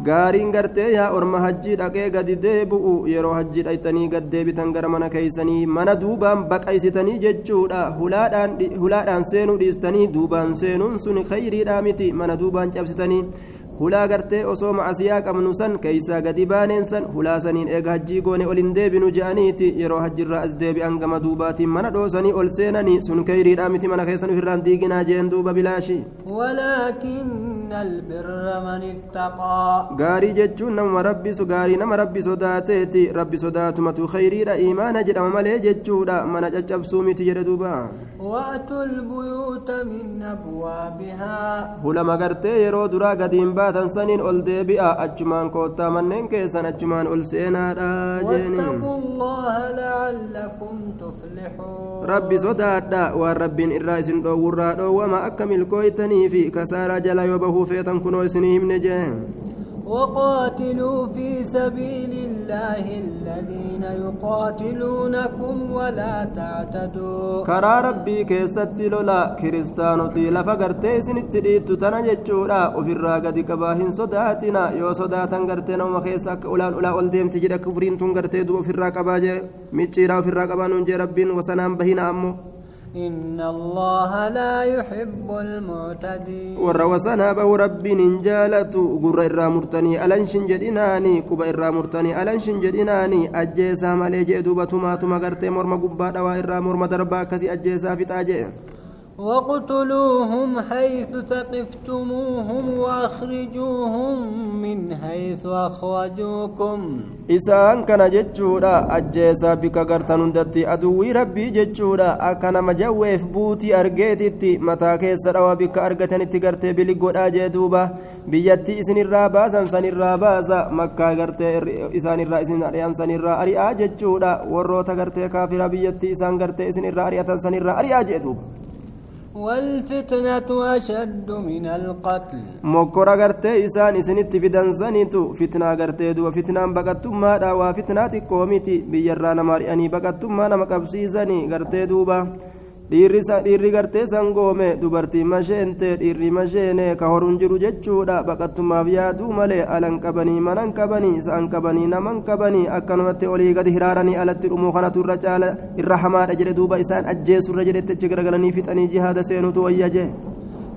gaariin gartee yaa orma hajjii dhaqee gadi deebi'u yeroo hajjii dhaytanii gad deebitan gara mana keeysanii mana duubaan baqaysitanii jechuudha hulaadhaan seenuu dhiistanii duubaan seenuun sun khayriidhaa miti mana duubaan cabsitanii You. Hulaa gartee osoo macasiyaa qabnu san keeysaa gadi baaneen san hulaa saniin eega hajjii goone ol hin deebinu je'aniiti yeroo hajjirraa as deebi'an gama duubaatiin mana dhoosanii ol seenanii sun khayriidhaa miti mana keessan ofirraan diiginaa jeen duuba bilaashi gaarii jechuun nama rabbisu gaarii nama rabbi sodaateeti rabbi sodaatumatu khayriidha iimaana jedhama malee jechuudha mana caccabsuu miti jedhe duuba وأتوا البيوت من أبوابها hulama gartee yeroo duraa gadiin baatan saniin ol deebi'a achumaan koottaa manneen keessan achumaan ol seenaadha jeeni واتقوا الله لعلكم تفلحون rabbi sodaadha waan rabbiin irraa isin dhoowwurraa dhoowwama akka milkooytanii fi kasaaraa jala yoo bahuu feetan kunoo isinii himne jee وقاتلوا في سبيل الله الذين يقاتلونكم ولا تعتدوا. كرا ربي كيست لولا كريستانو تي لفقر تيسن التليد تتنا جتشورا وفي الراقة دي كباهن صداتنا يو صداتن غرتنا ومخيسك أولان أولا أولديم تجد كفرين تنغرتي دو في الراقة باجي ميتشيرا في الراقة بانون جي ربين وسنام بهين أمو إن الله لا يحب المعتدين. ورواسنا بو ربي نجالتو قرر رامرتني ألنشن جديناني قبر رامرتني ألنشن جديناني أجيسا مالي جئدو باتو ماتو مغرتي مرمى قبادا كسي أجيسا في تاجئ واقتلوهم حيث ثقفتموهم واخرجوهم من حيث اخرجوكم. إسان كان جتشورا أجيسا بك قرطان دتي أدوي ربي جتشورا أكان مجويف بوتي أرغيتي متاكي سروا بك أرغتان تقرتي بلقو راجي دوبا بيتي إسن الرابا سن سن الرابا مكا قرتي إسان الرا إسن سن الرا أري آجتشورا ورو تقرتي كافرا بيتي إسان قرتي إسن الرا أري سن الرا أري آجي والفتنة أشد من القتل. مكورا غرتي إسان إسنت في دنزانيتو فتنة غرتي دو فتنة بغتتما دا وفتنة كوميتي بيرانا ماري أني بغتتما نمكبسي زاني غرتي دوبا dhiirri gartee sangoome dubartiin masheente dhiirri masheene ka horuun jiru jechuudha baqattummaaf yaaduu malee alan qabanii manan qabanii isaan qabanii naman qabanii akkanumatti olii gadi hiraaranii alatti dhumuu kanatu irra caala irra hamaadha jedhe duuba isaan ajjeesurra jedhetti garagalanii fixanii jihaada seenutu wayya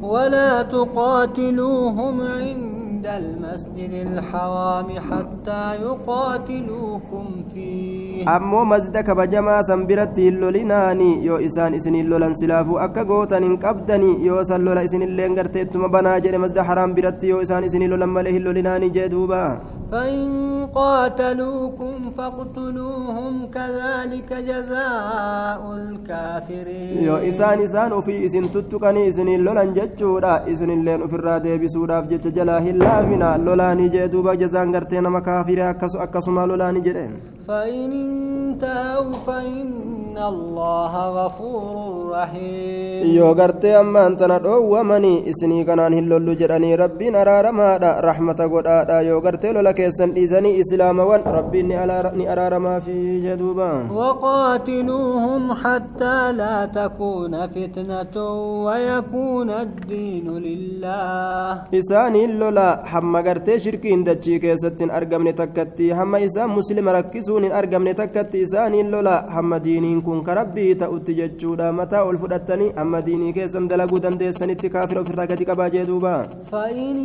ولا تقاتلوهم عند المسجد الحرام حتى يقاتلوكم فيه yoo isaan isinin lolan silaafuu akka gootan hin qabdanii yoo san lola isinilleen gartee ittuma banaa jedhe masjida haraam biratti yoo isaan isinii lolan malee hin lolinaanii jee duuba فإن قاتلوكم فاقتلوهم كذلك جزاء الكافرين yoo isaan isaan ofii isin tuttuqanii isiniin lolan jechuudha isinilleen ofirraa deebisuudhaaf jecha jalaa hin laafina lolaanii jee duuba jazaan gartee nama kaafire akkasuma lolaanii jedhe فإن انتهوا فإن الله غفور رحيم yoo gartee ammaan tana dhoowwamanii isinii kanaan hin lollu jedhanii rabbiin araaramaadha rahmata godhaadha yoo gartee lola keessan dhiisanii islaamawan rabbiin ni araaramaafii jedhuuba وقاتلوهم حتى لا تكون فتنة ويكون الدين لله isaaniin lola hamma gartee shirkiin dachii keessatti hin argamne takkatti hamma isaan muslima rakkisuun hin argamne takkatti isaaniin lola hamma diiniin kun ka rabbii ta'utti jechuudha mataa ol fudhattanii hamma diinii keessan dalaguu dandeessanitti kaafira ofirraa gadi qabaa jee duuba فإن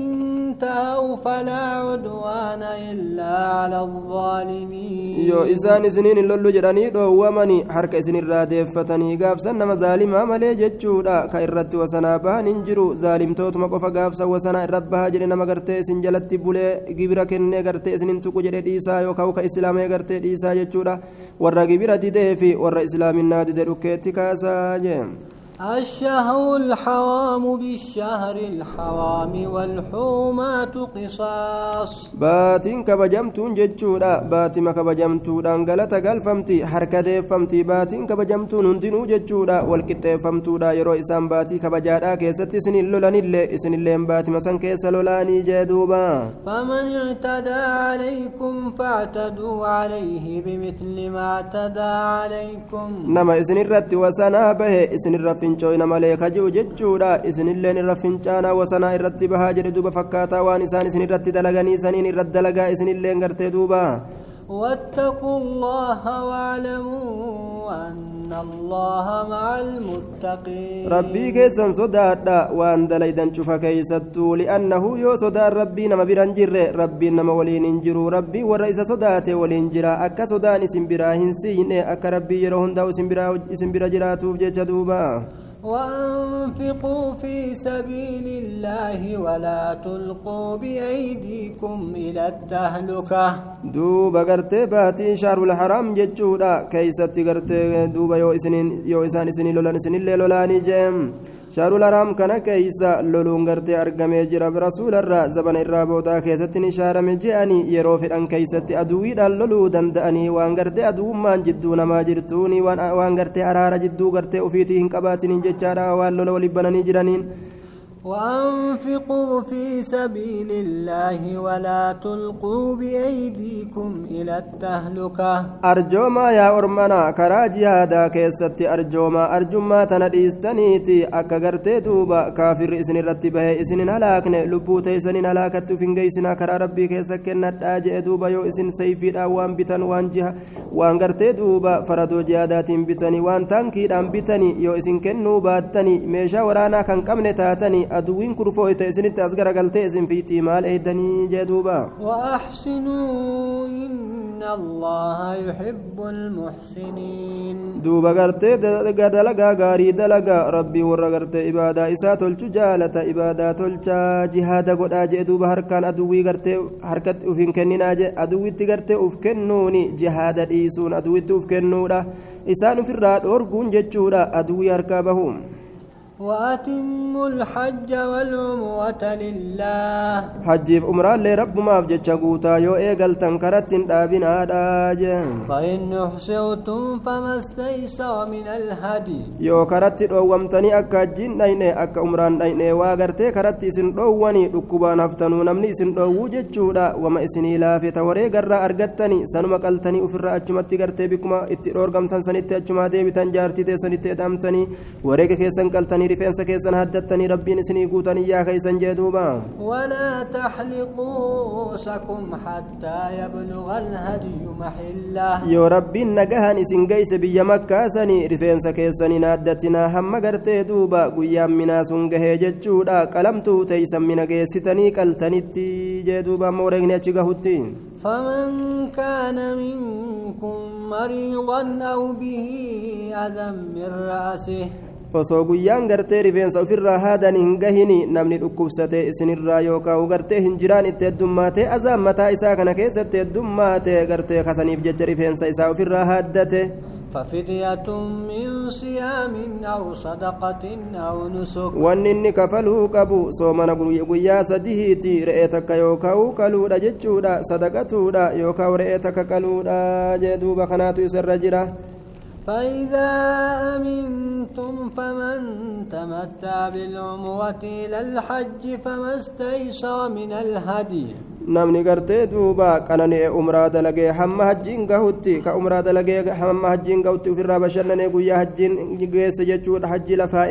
انتهوا فلا عدوان إلا على الظالمين yoo isaan isiniin hin lollu jedhanii dhoowwamanii harka isinirraa deeffatanii gaafsan nama zaalimaa malee jechuudha ka irratti wasanaa bahan hin jiru zaalimtootuma qofa gaafsan wasanaa irra bahaa jedhe nama gartee isin jalatti bulee gibira kennee gartee isinin tuqu jedhe dhiisaa yookaan gartee dhiisaa jechuudha warra gibira didee fi warra islaaminaa dide dhukkeetti kaasaa jee الشهر الحرام بالشهر الحرام والحومات قصاص. باتين كبجمتون جتشورا باتي كبجمتون انقلتا قال فمتي حركة فمتي باتين كبجمتون انتنو جتشورا والكتة فمتورا يرو إسام باتي كبجارا كيستي سن اللولان اللي اسن اللي باتي ما سن كيس لولاني فمن اعتدى عليكم فاعتدوا عليه بمثل ما اعتدى عليكم. نما اسن الرد وسنابه اسن الرد fincooyna malee kaji'u jechuudha isinilleen irra fincaanaa wasanaa irratti bahaa jedhe duuba fakkaataa waan isaan isinirratti dalaganii saniin irratti dalagaa isinilleen gartee duuba واتقوا الله واعلموا أن الله مع المتقين sodaadha waan dalaydan cufa keeysattuu li'annahu yoo sodaan rabbii nama biran jirre rabbiin nama waliin hin jiru rabbii warra isa sodaate waliin jira akka sodaan isin biraa hin siine akka rabbii yeroo hundaa'u isin وأنفقوا في سبيل الله ولا تلقوا بأيديكم إلى التهلكة. دوبا قرت باتي شهر الحرام جتشورا كيسة قرت دوبا يو إسنين يو إسان إسنين لولان إسنين لولاني جيم shaarul haraam kana keeysa loluun gartee argamee jira rasuularraa zabana irraa boodaa keessatti ni shaarame je'anii yeroo fedhan keeysatti aduwwiidhaan loluu danda'anii waan gartee aduwwummaan jidduu namaa jirtuuni waan gartee araara jidduu gartee ufiitii hin qabaatiniin jechaadha waan lola waliin bananii jiraniin وأنفقوا في سبيل الله ولا تلقوا بأيديكم إلى التهلكة. أرجوما يا أرمنا كراجي هذا كيستي أرجوما أرجوما تندي استنيتي أكغرتي دوبا كافر إسن رتبه إسن نلاكن لبو تيسن نلاكت فنجي سنا كرا ربي كيسكن نتاج دوبا يو إسن سيفي الأوان بتن وان جها وان غرتي دوبا فردو جادات بتني وان تنكي دان بتني يو إسن كنو باتني ميشا ورانا كان كمنتاتني aduwwiin kurfooyte isinitti as garagaltee isin fiixii maal eeydanii jee duuba وأحسنوا إن الله يحب المحسنين dalagaa rabbii warra gartee ibaadaa isaa tolchu jaalata ibaadaa tolchaa jihaada godhaa jee duuba harkaan aduwwii gartee harkatti uf hin kenninaa jee aduwwitti gartee uf kennuuni jihaada dhiisuun aduwwitti uf kennuudha isaan ufirraa dhoorguun jechuudha aduwwii harkaa bahu وأتموا الحج والعمرة لله hajjiif umraallee rabbumaaf jecha guutaa yoo eegaltan karatti hin dhaabinaadha jeen فإن أحصرتم فما استيسر من الهدي yoo karatti dhoowwamtanii akka hajjiin dhayne akka umraan dhayne waa gartee karatti isin dhoowwanii dhukkubaan haftanuu namni isin dhoowwuu jechuudha wama isinii laafeta wareegarraa argattanii sanuma qaltanii ufirraa achumatti gartee bikkuma itti dhoorgamtan sanitti achumaa deebitan jaartii teessanitti edamtanii wareega keessan qaltanii rifeensa keessan haddattanii rabbiin isinii guutanii yaa keeysan jee duuba ولا تحلقوا رؤوسكم حتى يبلغ الهدي محله yoo rabbiin nagahan isin geeyse biyya makkaasanii rifeensa keessaniin haddatinaa hamma gartee duuba guyyaan minaa sun gahee jechuudha qalamtuu teeysan mina geessitanii qaltanitti jee duuba amma wareegni achi gahutti فمن كان منكم مريضا أو به أذى من رأسه osoo guyyaan gartee rifeensa ofirraa haadan hin gahini namni dhukkubsatee isinirraa yookaan gartee hin jiraan itti heddummaatee azaan mataa isaa kana keessatti heddummaate gartee kasaniif jecha rifeensa isaa ofirraa haaddate ففدية من صيام أو صدقة أو نسك wanni inni kafaluu qabu soomana guyyaa sadihiiti re'ee takka yookaan qaluudha jechuudha sadaqatuudha yookaan re'ee takka qaluudha jee فإذا أمنتم فمن تمتع بالعمرة إلى الحج فما استيسر من الهدي. نم نقرت دوبا كان ني عمرة دلقي حم حجين قهوتي كعمرة دلقي حم حجين قهوتي في الرابشن ني قويا حجين قيس جتشود حجي لفا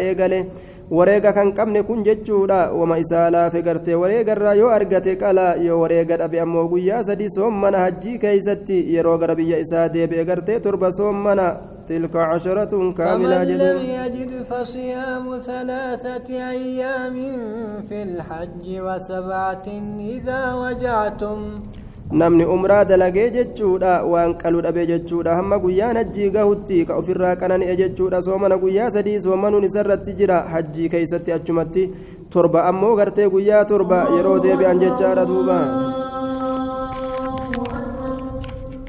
wareega kan qabne kun jechuudha wama isaa laafe gartee wareegarraa yoo argate qala yoo wareega dhabe ammoo guyyaa sadii soommana hajjii keeysatti yeroo gara biyya isaa deebi'e gartee torba soommana تلك عشرة كاملة فمن لم يجد فصيام ثلاثة أيام في الحج وسبعة إذا وجعتم namni umraa dalagee jechuudha waan qalu dhabee jechuudha. Hamma guyyaan hajjii gahutti ka ofirraa qanani'e jechuudha soomana guyyaa sadii soomanuun isarratti jira. Hajjii keeysatti achumatti torba. Ammoo gartee guyyaa torba yeroo deebi'an jechaadha duuba